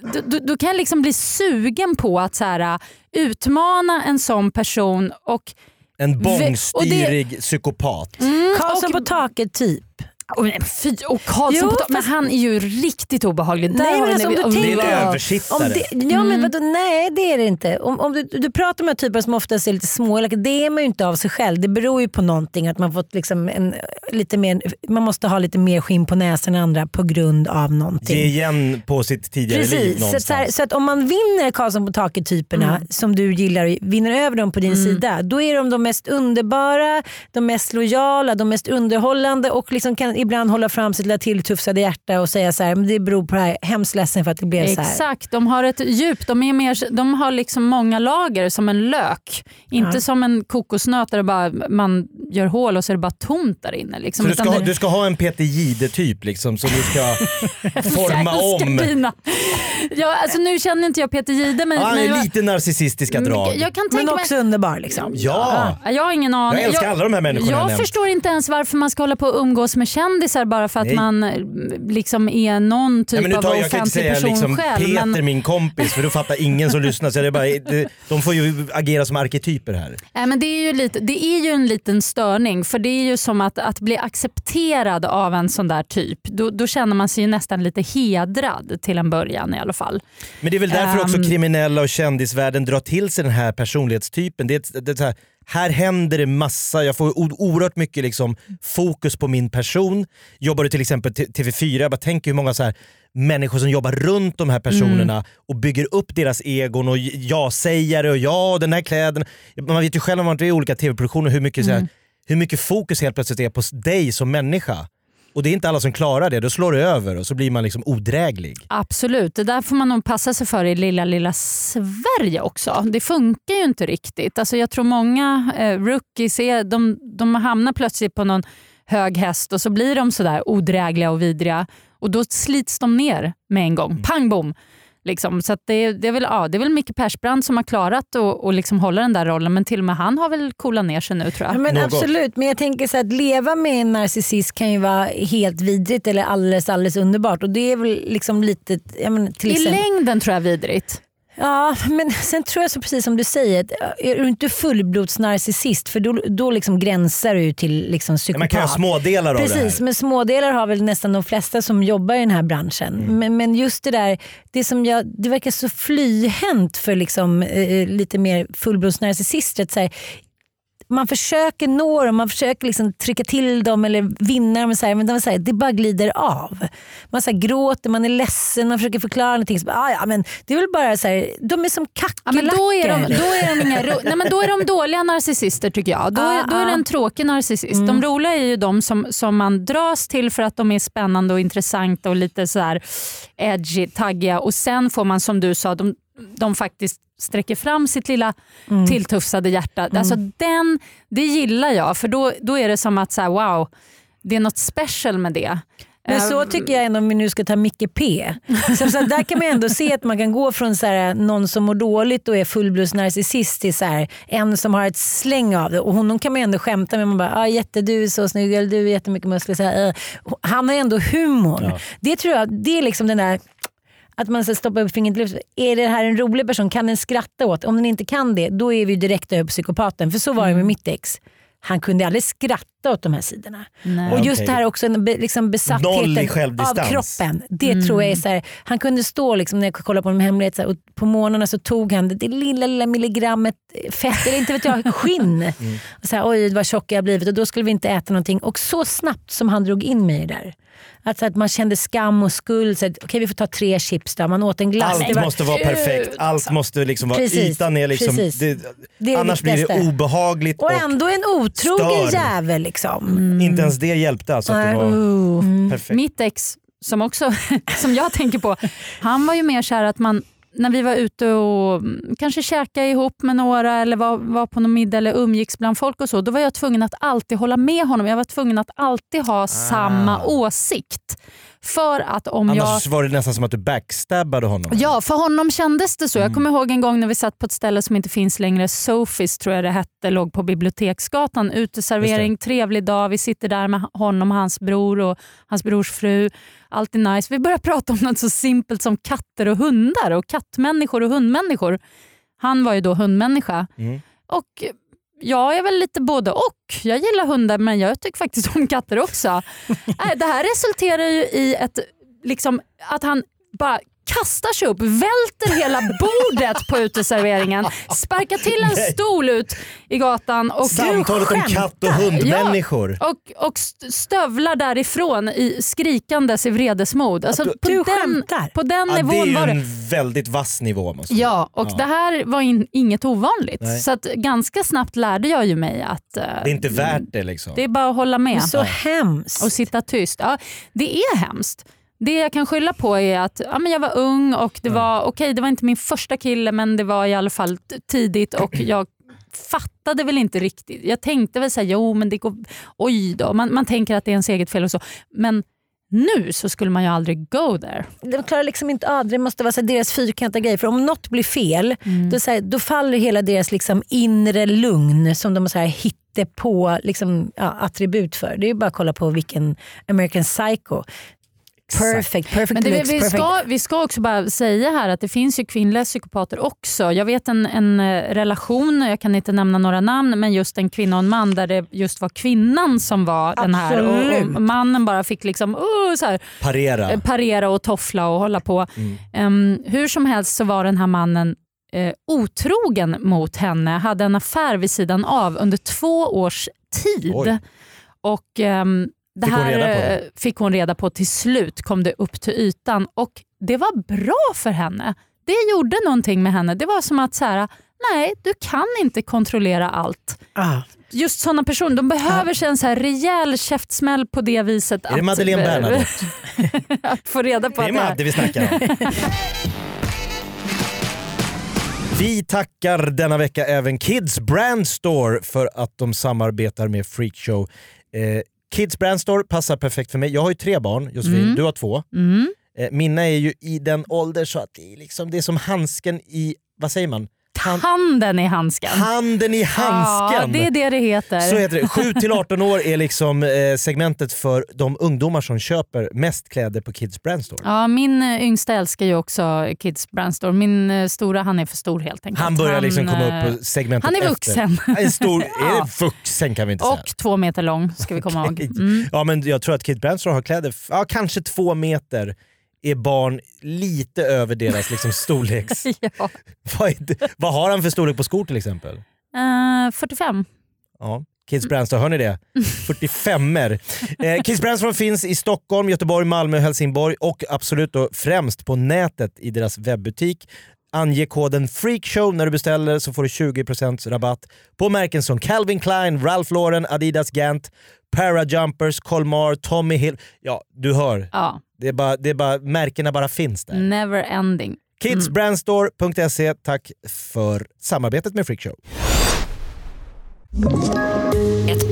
S3: då, då, då kan jag liksom bli sugen på att så här, utmana en sån person och
S2: En
S3: och det-
S2: bångstyrig psykopat.
S4: Karlsson
S3: och-
S4: på taket typ.
S3: Och, nej, fy, och Karlsson
S4: Jo,
S3: på men han är ju riktigt obehaglig. Där
S4: Nej, men alltså, om du
S2: Det är
S4: tänker-
S2: en
S4: Om
S2: översittare.
S4: det, ja, men vadå, nej det är det inte. Om, om du, du pratar här typer som oftast är lite småelaka, det är man ju inte av sig själv. Det beror ju på någonting. Att man, fått liksom en, lite mer, man måste ha lite mer skinn på näsan än andra på grund av någonting.
S2: Ge igen på sitt tidigare liv
S4: Precis, så,
S2: någonstans.
S4: att så, här, så att om man vinner Karlsson på taket-typerna som du gillar vinner över dem på din sida, då är de de mest underbara, de mest lojala, de mest underhållande och liksom kan man ibland hålla fram sitt lilla tilltufsade hjärta och säga så här, men det beror på det här, hemskt ledsen för att det blev så här.
S3: Exakt, de har ett djup. De, är mer, de har liksom många lager som en lök. Inte
S4: Ja.
S3: som en kokosnöt där bara, man gör hål och så är det bara tomt där inne. Liksom.
S2: Så du ska, du ska ha en Peter Jihde-typ liksom, som du ska forma om?
S3: Dina. Ja, alltså, nu känner inte jag Peter Jihde men,
S2: Ja, han
S3: men
S2: är
S3: jag-
S2: lite narcissistiska drag.
S3: jag kan
S4: Men
S3: tänka
S4: också
S3: mig...
S4: underbar. Liksom.
S2: Ja!
S3: Jag har ingen aning.
S2: Jag älskar alla de här människorna jag
S3: Jag förstår inte ens varför man ska hålla på och umgås med kändisar bara för att
S2: Nej.
S3: man eh, liksom är någon typ
S2: Ja, men nu
S3: av
S2: tar, jag kan inte
S3: offentlig
S2: säga
S3: person
S2: liksom,
S3: själv.
S2: Peter
S3: men,
S2: min kompis för då fattar ingen som lyssnar. Så det är bara, det, de får ju agera som arketyper här.
S3: nej, men det, är ju lite, det är ju en liten störning för det är ju som att, att bli accepterad av en sån där typ. Då, då känner man sig ju nästan lite hedrad till en början i alla fall.
S2: Men det är väl därför också
S3: Ehm.
S2: kriminella och kändisvärlden drar till sig den här personlighetstypen. Det det är så här, händer det massa, jag får oerhört mycket liksom fokus på min person. Jobbar du till exempel t- TV4, jag bara tänker hur många så här människor som jobbar runt de här personerna
S3: Mm.
S2: och bygger upp deras egon och ja-sägare och ja den här kläden. Man vet ju själv om man är i olika TV-produktioner hur mycket, så
S3: Mm.
S2: här, hur mycket fokus helt plötsligt är på dig som människa. Och det är inte alla som klarar det, då slår det över och så blir man liksom odräglig.
S3: Absolut, det där får man nog passa sig för i lilla, lilla Sverige också. Det funkar ju inte riktigt. Alltså jag tror många eh, rookies är, de, de hamnar plötsligt på någon hög häst och så blir de sådär odrägliga och vidriga och då slits de ner med en gång. Pang bom! Liksom. Så att det, det, är väl, ja, det är väl Micke Persbrandt som har klarat att och liksom hålla den där rollen men till och med han har väl coolat ner sig nu tror jag.
S4: Ja, men
S2: Något.
S4: absolut, men jag tänker så att leva med en narcissist kan ju vara helt vidrigt eller alldeles, alldeles underbart. Och det är väl liksom lite... Men till
S3: I
S4: exempel,
S3: längden tror jag vidrigt.
S4: Ja, men sen tror jag så precis som du säger, att är du inte fullblodsnarcissist för då, då liksom gränsar du till liksom psykopat.
S2: Man kan ha smådelar av det
S4: Precis,
S2: här.
S4: men smådelar har väl nästan de flesta som jobbar i den här branschen.
S2: Mm.
S4: Men, men just det där, det, som jag, det verkar så flyhänt för liksom, eh, lite mer fullblodsnarcissister. att så här, Man försöker nå dem, man försöker liksom trycka till dem eller vinna dem. Så här, men de så här, det bara glider av. Man så här, gråter, man är ledsen, man försöker förklara någonting. Så ah, ja, men det är väl bara så här, de är som
S3: Ja,
S4: kackerlackor.
S3: men då, är de, då, är de inga ro- Nej, men då är de dåliga narcissister tycker jag. Då är,
S4: Ah,
S3: då är det
S4: ah.
S3: en tråkig narcissist. De roliga är ju de som, som man dras till för att de är spännande och intressanta och lite så här edgy, taggiga och sen får man som du sa, de, de faktiskt sträcker fram sitt lilla tilltufsade hjärta. Alltså den, det gillar jag för då, då är det som att så här, wow, det är något special med det.
S4: Men så
S3: Eh,
S4: tycker jag ändå om vi nu ska ta Micke P. Så, så där kan man ändå se att man kan gå från så här, någon som mår dåligt och är fullblodsnarcissist till så här, en som har ett släng av det. Och honom kan man ändå skämta med. Man bara, ah, jätte, du är så snygg, eller du har jättemycket muskler. Så här, eh. Han har ändå humor.
S2: Ja.
S4: Det tror jag, det är liksom den där att man ska stoppa upp fingret i luften. Är det här en rolig person? Kan den skratta åt? Om den inte kan det, då är vi direkt över psykopaten. För så var det
S2: Mm.
S4: med mitt ex. Han kunde aldrig skratta åt de här sidorna.
S3: Nej.
S4: Och just det här också, liksom besattheten av kroppen. Det tror jag är så här, Han kunde stå, liksom, när jag kollade på en hemlighet, så här, och på morgnarna så tog han det, det lilla, lilla milligrammet fett, eller inte vet jag, skinn. Och så här, Oj vad tjock jag har blivit och då skulle vi inte äta någonting. Och så snabbt som han drog in mig där. Alltså att man kände skam och skuld. Okej vi får ta tre chips då. Man åt en glass.
S2: Allt
S4: Det var-
S2: måste vara perfekt, allt måste liksom vara,
S4: Precis,
S2: ytan är liksom, det,
S4: Det är det
S2: annars blir det obehagligt och,
S4: och ändå en otrogen
S2: stör.
S4: jävel. Liksom.
S2: inte ens det hjälpte alltså att det var
S3: Oh.
S2: perfekt.
S3: Mitt ex, som, också, som jag tänker på, han var ju mer så här att man när vi var ute och mm, kanske käkade ihop med några eller var, var på någon middag eller umgicks bland folk och så, då var jag tvungen att alltid hålla med honom. Jag var tvungen att alltid ha samma åsikt. För att om jag...
S2: Annars var det nästan som att du backstabbade honom.
S3: Ja, för honom kändes det så.
S2: Mm.
S3: Jag kommer ihåg en gång när vi satt på ett ställe som inte finns längre, Sofis tror jag det hette, låg på Biblioteksgatan. Uteservering, trevlig dag. Vi sitter där med honom och hans bror och hans brors fru. Alltid nice. Vi börjar prata om något så simpelt som katter och hundar och kattmänniskor och hundmänniskor. Han var ju då hundmänniska.
S2: Mm.
S3: Och jag är väl lite både och. Jag gillar hundar men jag tycker faktiskt om katter också. Nej, det här resulterar ju i ett, liksom, att han bara kastar sig upp, välter hela bordet på uteserveringen, sparkar till en stol ut i gatan och
S2: Samtalet om katt och hundmänniskor.
S3: Ja, och, och st- stövlar därifrån i skrikandes i vredesmod. Alltså,
S2: du-
S3: på,
S4: du
S3: den,
S4: skämtar?
S3: på den
S2: Ja, det är
S3: nivån var det.
S2: en väldigt vass nivå. Måste.
S3: Ja, och det här var in, inget ovanligt.
S2: Nej.
S3: Så att ganska snabbt lärde jag ju mig att eh,
S2: Det är inte värt det liksom.
S3: det är bara att hålla med
S4: Så hemskt.
S3: och sitta tyst. Ja, det är hemskt. Det jag kan skylla på är att ja, men jag var ung och det var okej, det var inte min första kille men det var i alla fall tidigt och jag fattade väl inte riktigt. Jag tänkte väl säga jo men det går, oj då. Man, man tänker att det är ens eget fel och så. Men nu så skulle man ju aldrig go there.
S4: de klarar liksom inte av det. Måste vara så deras fyrkantiga grej. För om något blir fel
S3: Mm.
S4: då, så här, då faller hela deras liksom inre lugn som de så här hittar på liksom, ja, attribut för. Det är ju bara att kolla på vilken American Psycho. Perfect, perfect
S3: Men det,
S4: looks,
S3: vi,
S4: perfect.
S3: ska, vi ska också bara säga här att det finns ju kvinnliga psykopater också. Jag vet en, en eh, relation, jag kan inte nämna några namn, men just en kvinna och en man där det just var kvinnan som var den här. Och,
S4: Absolut.
S3: och mannen bara fick liksom uh, så här,
S2: Parera.
S3: eh, parera och toffla och hålla på. Em, hur som helst så var den här mannen eh, otrogen mot henne, hade en affär vid sidan av under två års tid.
S2: Oj.
S3: Och ehm, det
S2: Fick hon
S3: här
S2: reda på
S3: eh, fick hon reda på till slut, kom det upp till ytan och det var bra för henne. Det gjorde någonting med henne. Det var som att så här, nej du kan inte kontrollera allt.
S4: ah.
S3: Just sådana personer, de behöver sig en så här rejäl käftsmäll på det viset.
S2: Är det Madeleine Bernadotte?
S3: att få reda på
S2: Det är
S3: att det är
S2: Madde vi snackar om. Vi tackar denna vecka även Kids Brand Store för att de samarbetar med Freakshow. Eh, Kids Brand Store passar perfekt för mig. Jag har ju tre barn, Josefin.
S3: Mm.
S2: Du har två.
S3: Mm.
S2: Eh, mina är ju i den ålder så att det är, liksom, det är som handsken i, vad säger man? Hand,
S3: Handen i handsken.
S2: handen i handsken!
S3: Ja, det är det det heter.
S2: Så heter det. 7 till 18 år är liksom eh, segmentet för de ungdomar som köper mest kläder på Kids Brand Store.
S3: Ja, min eh, yngsta älskar ju också Kids Brandstore. Min eh, stora han är för stor helt enkelt.
S2: Han börjar liksom komma
S3: eh,
S2: upp på segmentet
S3: Han är
S2: efter.
S3: vuxen.
S2: En stor, är det vuxen kan vi inte säga.
S3: Och två meter lång ska vi komma ihåg. Mm.
S2: Ja, men jag tror att Kids Brand Store har kläder, ja, kanske två meter är barn lite över deras liksom, storleks...
S3: ja.
S2: vad, det, vad har han för storlek på skor till exempel?
S3: Eh, 45.
S2: Ja. Kids Brand Store, hör ni det? 45er. Eh, Kids Brand Store finns i Stockholm, Göteborg, Malmö, Helsingborg och absolut då främst på nätet i deras webbutik. Ange koden FREAKSHOW när du beställer så får du 20% rabatt på märken som Calvin Klein, Ralph Lauren, Adidas Gant, Parajumpers, Colmar, Tommy Hill. Ja, du hör.
S3: Ja,
S2: Det är bara, det är bara, märkena bara finns där.
S3: never ending.
S2: Kidsbrandstore.se, tack för samarbetet med Freakshow.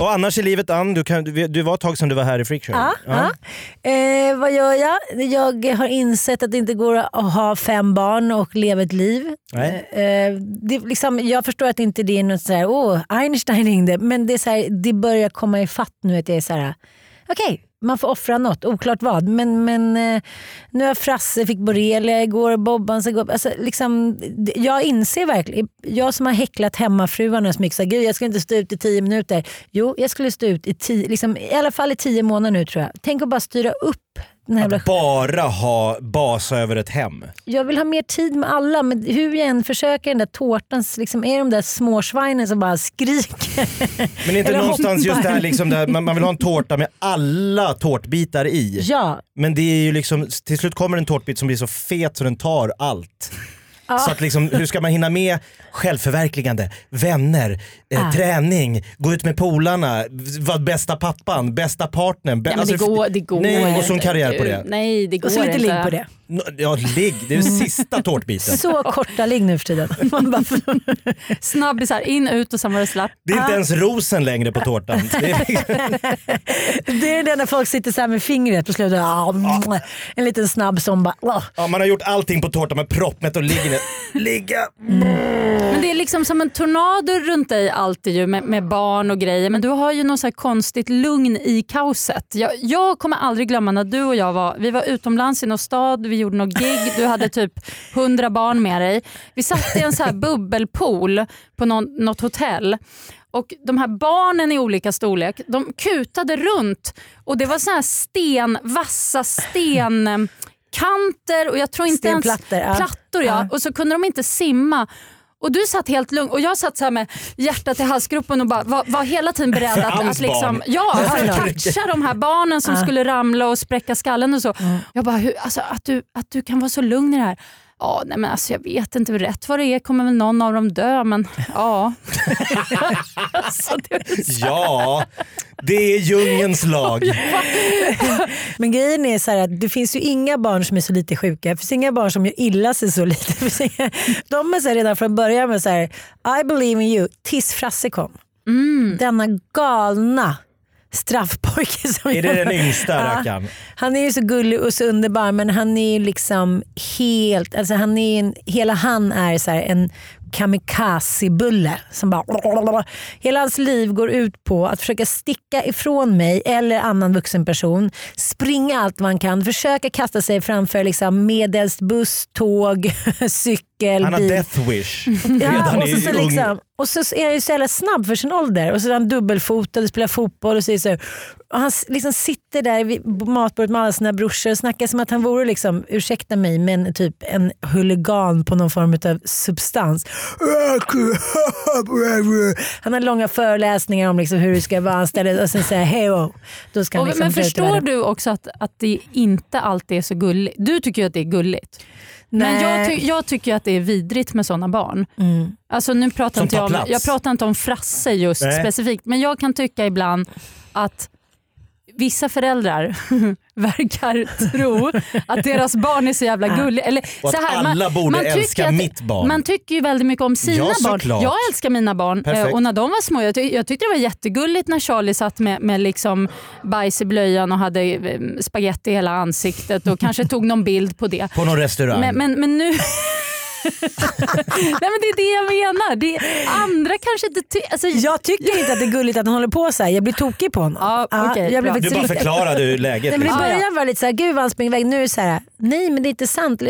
S2: Och annars i livet Ann, du, kan, du, du var ett tag sedan du var här i Freakshow.
S4: Ja, ja. Eh, vad gör jag? Jag har insett att det inte går att ha fem barn och leva ett liv.
S2: Nej.
S4: Eh, det, liksom, jag förstår att inte det är något sådär, åh, Einstein ringde, men det, är så här, det börjar komma i fatt nu att jag är så här, okej, man får offra något, oklart vad. Men, men eh, nu har Frasse fick borrelia igår, Bobban ska gå upp. Alltså, liksom, jag inser verkligen, jag som har häcklat hemmafruarna så mycket, så här, Gud, jag skulle inte stå ut i tio minuter. Jo, jag skulle stå ut i, tio, liksom, i alla fall i tio månader nu tror jag. Tänk att bara styra upp jävla
S2: Att bara ha basa över ett hem.
S4: jag vill ha mer tid med alla men hur jag än försöker den där tårtan liksom är de där småsvinen som bara skriker.
S2: Men inte någonstans just det här, liksom det här man, vill ha en tårta med alla tårtbitar i.
S4: ja,
S2: Men det är ju liksom, till slut kommer en tårtbit som blir så fet så den tar allt. Så att liksom, hur ska man hinna med självförverkligande, vänner, eh,
S4: Ah.
S2: träning, gå ut med polarna, vara bästa pappan, bästa partnern. bä-
S3: Ja, men det
S2: alltså,
S3: går, det går
S2: Nej,
S3: inte.
S2: och så en karriär på det.
S3: Nej, det går
S4: och så lite
S3: inte.
S4: ligg på det.
S2: Ja, ligg. Det är den sista tårtbiten.
S4: Så korta ligg nu för tiden.
S3: Snabbisar, in, ut och sen var det slapp.
S2: Det är inte ens rosen längre på tårtan. Det är
S4: det är det när folk sitter så här med fingret på slutet. Mm, En liten snabb som bara... åh.
S2: ja, man har gjort allting på tårtan med proppmätt och ligger. Ligga.
S3: Men det är liksom som en tornado runt dig alltid ju med, med barn och grejer. Men du har ju något så här konstigt lugn i kaoset. Jag, jag kommer aldrig glömma när du och jag var, vi var utomlands i någon stad, vi gjorde något gig, du hade typ 100 barn med dig. Vi satt i en så här bubbelpool på någon, något hotell. Och De här barnen i olika storlek de kutade runt och det var så här sten, vassa stenkanter och jag tror inte ens plattor. Ja. Och så kunde de inte simma. Och du satt helt lugn och jag satt så med hjärtat i halsgropen och bara var, var hela tiden beredd att,
S2: hans
S3: att, liksom, ja, att catcha de här barnen som skulle ramla och spräcka skallen och så. Jag bara, hur, alltså, att, du, att du kan vara så lugn i det här. Ja, nej men alltså, jag vet inte, rätt vad det är kommer väl någon av dem dö men ja. alltså, det
S2: Ja, det är djungens lag.
S4: Men grejen är så här att det finns ju inga barn som är så lite sjuka. Det finns inga barn som gör illa sig så lite. De är så här redan från början med så här, I believe in you tills Frasse kom. Denna galna straffpojke. Som
S2: Är det den yngsta
S4: Ja.
S2: rackaren?
S4: Han är ju så gullig och så underbar men han är ju liksom helt, alltså han är en, hela han är så en kamikazebulle som bara Hela hans liv går ut på att försöka sticka ifrån mig eller annan vuxen person, springa allt man kan, försöka kasta sig framför liksom medelst buss, tåg, cykel,
S2: Han har
S4: bil.
S2: death wish
S4: Ja,
S2: redan
S4: och, så, så
S2: ung...
S4: liksom, och så är han ju så jävla snabb för sin ålder. Och så är han dubbelfotad och spelar fotboll. Och så det så, och han liksom sitter där vid matbordet med alla sina brorsor och snackar som att han vore, liksom, ursäkta mig, men typ en huligan på någon form av substans. Han har långa föreläsningar om liksom hur du ska vara anställd och sen säger hej oh. Då ska han
S3: Och,
S4: liksom
S3: men förstår du också att, att det inte alltid är så gulligt? Du tycker ju att det är gulligt. Men jag, ty jag tycker att det är vidrigt med sådana barn.
S4: Mm.
S3: Alltså nu pratar
S2: Som
S3: inte jag, om, jag pratar inte om Frasse just
S2: Nej.
S3: specifikt, men jag kan tycka ibland att vissa föräldrar verkar tro att deras barn är så jävla gulliga. Eller,
S2: Och
S3: så
S2: att
S3: här,
S2: alla borde
S3: tycker
S2: älska mitt barn.
S3: Man tycker ju väldigt mycket om sina
S2: Ja,
S3: barn. Jag älskar mina barn
S2: Perfekt.
S3: eh, och när de var små, jag, ty jag tyckte det var jättegulligt när Charlie satt med, med liksom bajs i blöjan och hade eh, spaghetti i hela ansiktet och kanske tog någon bild på det.
S2: På någon restaurang.
S3: Men, men, men nu... Nej men det är det jag menar. Det andra kanske inte... Ty- alltså,
S4: Jag tycker inte att det är gulligt att han håller på så här. Jag blir tokig på honom.
S3: Ja, okej,
S4: jag blir
S2: du bara förklarade läget.
S4: Nej, men I
S2: liksom.
S3: Ah, ja.
S4: början var det lite såhär, gud vad han springer iväg. Nu är det såhär, nej men det är inte sant.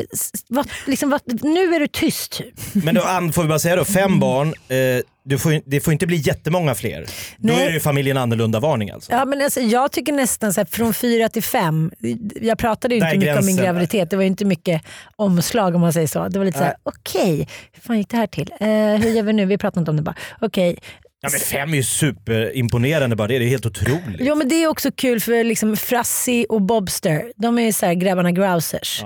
S4: Liksom, vad, nu är du tyst. Typ.
S2: Men då Ann, får vi bara säga då, fem barn, eh, du får, det får inte bli jättemånga fler. Då
S4: Nej.
S2: är det ju familjen annorlunda-varning alltså.
S4: Ja, men alltså, jag tycker nästan så här, från fyra till fem. Jag pratade ju inte mycket om min graviditet. Det var ju inte mycket omslag om man säger så. Det var lite såhär, okej, hur fan gick det här till? Eh, hur gör vi nu? Vi pratar inte om det bara. Okej.
S2: Ja, men fem är ju superimponerande bara det, det är helt otroligt.
S4: Jo men det är också kul för liksom Frassi och Bobster, de är ju så här grabbarna grousers.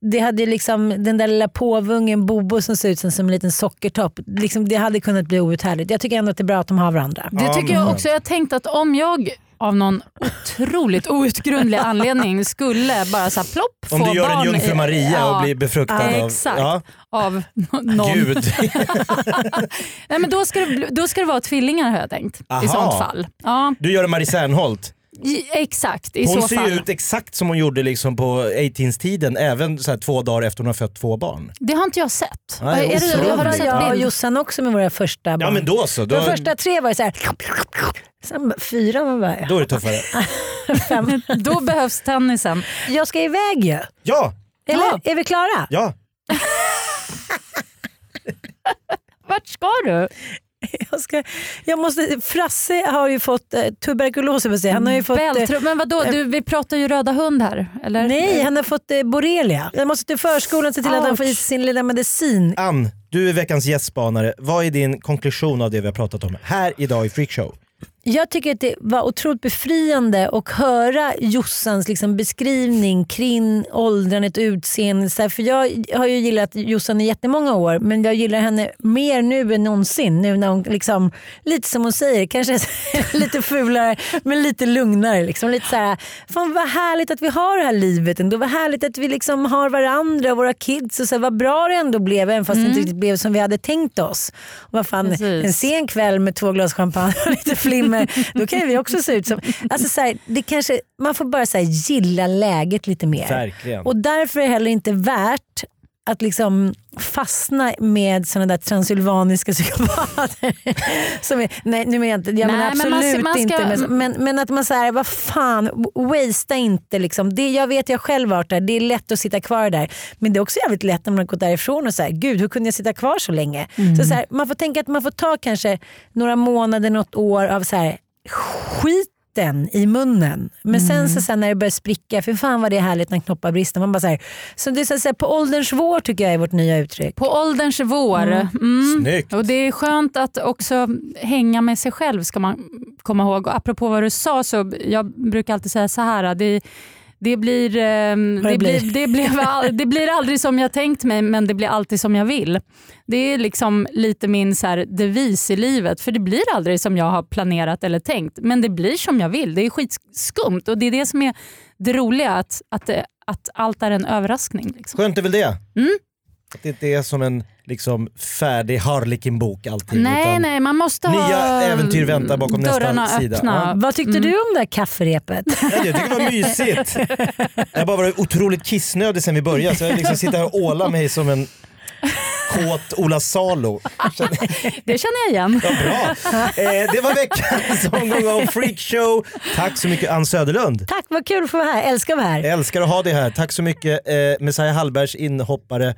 S4: Det hade ju liksom, den där lilla påvungen Bobo som ser ut som, som en liten sockertopp, liksom, det hade kunnat bli outhärdligt. Jag tycker ändå att det är bra att de har varandra.
S3: Det tycker jag också. Jag har tänkt att om jag av någon otroligt outgrundlig anledning skulle bara så här plopp få
S2: Om du gör en
S3: barn
S2: jungfru Maria
S3: ja,
S2: och blir befruktad
S3: ja,
S2: av...
S3: exakt.
S2: Ja,
S3: av någon.
S2: Gud.
S3: Nej, men då, ska det, då ska det vara tvillingar har jag tänkt.
S2: Aha.
S3: I sånt fall. Ja,
S2: Du gör en Marie Serneholt.
S3: I, exakt i
S2: Hon
S3: så
S2: ser
S3: fall.
S2: ju ut exakt som hon gjorde liksom på 18-tiden, även så här två dagar efter hon har fött två barn.
S3: Det har inte jag sett.
S2: Nej,
S3: är det, har du
S4: jag och
S3: sett?
S4: Jossan också med våra första barn.
S2: Ja men då så, då,
S4: De första tre var ju såhär, sen fyra man bara,
S2: då är det tuffare.
S4: fem.
S3: Då behövs tennisen.
S4: Jag ska iväg ju.
S2: Ja,
S4: Eller
S3: Ja.
S4: är vi klara?
S2: ja.
S3: Vart ska du?
S4: Jag, ska, jag måste, Frasse har ju fått eh, tuberkulos, jag vill säga. han har ju fått... Eh,
S3: Bältro, men vadå, du, vi pratar ju röda hund här. Eller?
S4: nej, han har fått eh, borrelia. Jag måste till förskolan se till att han får i sig sin lilla medicin.
S2: Ann, du är veckans gästspanare. Vad är din konklusion av det vi har pratat om här idag i Freakshow?
S4: Jag tycker att det var otroligt befriande att höra Jossans liksom beskrivning kring åldrandet och utseendet. För jag har ju gillat Jossan i jättemånga år men jag gillar henne mer nu än någonsin. Nu när hon liksom, lite som hon säger, kanske lite fulare men lite lugnare. Liksom. Lite så här, fan vad härligt att vi har det här livet ändå. Vad härligt att vi liksom har varandra och våra kids. Och så här, vad bra det ändå blev även fast det inte riktigt blev som vi hade tänkt oss. Och vad fan,
S3: Precis.
S4: en sen kväll med två glas champagne och lite flimmer, då kan vi också se ut som... Alltså så här, det kanske, man får bara så här, gilla läget lite mer.
S2: Verkligen.
S4: Och därför är det heller inte värt att liksom fastna med såna där transylvaniska psykopater. Som är, nej nu menar jag inte, jag
S3: Nej,
S4: menar
S3: men man
S4: absolut
S3: man ska-
S4: inte. Men, men, men att man säger vad fan, wastea inte. Liksom. Det, jag vet jag själv varit där, det är lätt att sitta kvar där. Men det är också jävligt lätt när man har gått därifrån och säger gud hur kunde jag sitta kvar så länge? Så, så här, man får tänka att man får ta kanske några månader, något år av så här, skiten i munnen. Men sen så, sen när det börjar spricka, för fan vad det är härligt när knoppar brister. Man bara så här, så det är så här, på ålderns vår tycker jag är vårt nya uttryck.
S3: På ålderns vår. Mm.
S2: Snyggt.
S3: Och Det är skönt att också hänga med sig själv ska man komma ihåg. Och apropå vad du sa, så jag brukar alltid säga så här. Det, det, blir, ehm, det,
S4: det blir.
S3: blir, det, blev all, det blir aldrig som jag tänkt mig men det blir alltid som jag vill. Det är liksom lite min så här, devis i livet. För det blir aldrig som jag har planerat eller tänkt. Men det blir som jag vill. Det är skitskumt och det är det som är det roliga. Att, att, att allt är en överraskning. Liksom.
S2: Skönt är väl det?
S3: Mm.
S2: Att det inte är som en liksom, färdig Harlequin-bok allting.
S3: Nej, nej, man måste
S2: nya
S3: ha
S2: äventyr väntar bakom nästa sida.
S3: öppna.
S2: Ja.
S4: Vad tyckte du om det här kafferepet?
S2: Nej, Jag tycker det var mysigt. Jag har bara varit otroligt kissnödig sen vi började så jag liksom sitter här och ålar mig som en kåt Ola Salo.
S3: Det känner jag igen.
S2: Ja, bra. Eh, det var veckans omgång av Freakshow. Tack så mycket Ann Söderlund.
S4: Tack, vad kul att få vara här. Älskar att vara här.
S2: Älskar att ha dig här. Tack så mycket eh, Messiah Hallbergs inhoppare.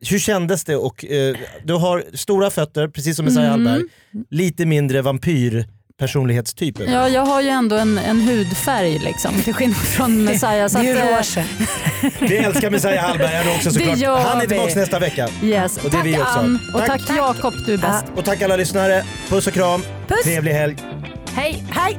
S2: Hur kändes det? Och, eh, du har stora fötter, precis som Messiah
S3: Mm.
S2: Hallberg. Lite mindre vampyr personlighetstyp. över dig.
S3: Ja, jag har ju ändå en, en hudfärg liksom, till skillnad från Messiah. Så
S4: Det är
S3: att,
S4: ju
S3: eh,
S4: rosen.
S2: Vi älskar Messiah Hallberg här också såklart. Han är tillbaka nästa vecka.
S3: Yes.
S2: Och det är
S3: tack
S2: vi också.
S3: Ann och
S2: Tack.
S3: tack, Jakob, du är bäst.
S2: Och tack alla lyssnare. Puss och kram.
S4: Puss.
S2: Trevlig helg.
S3: Hej!
S4: Hej!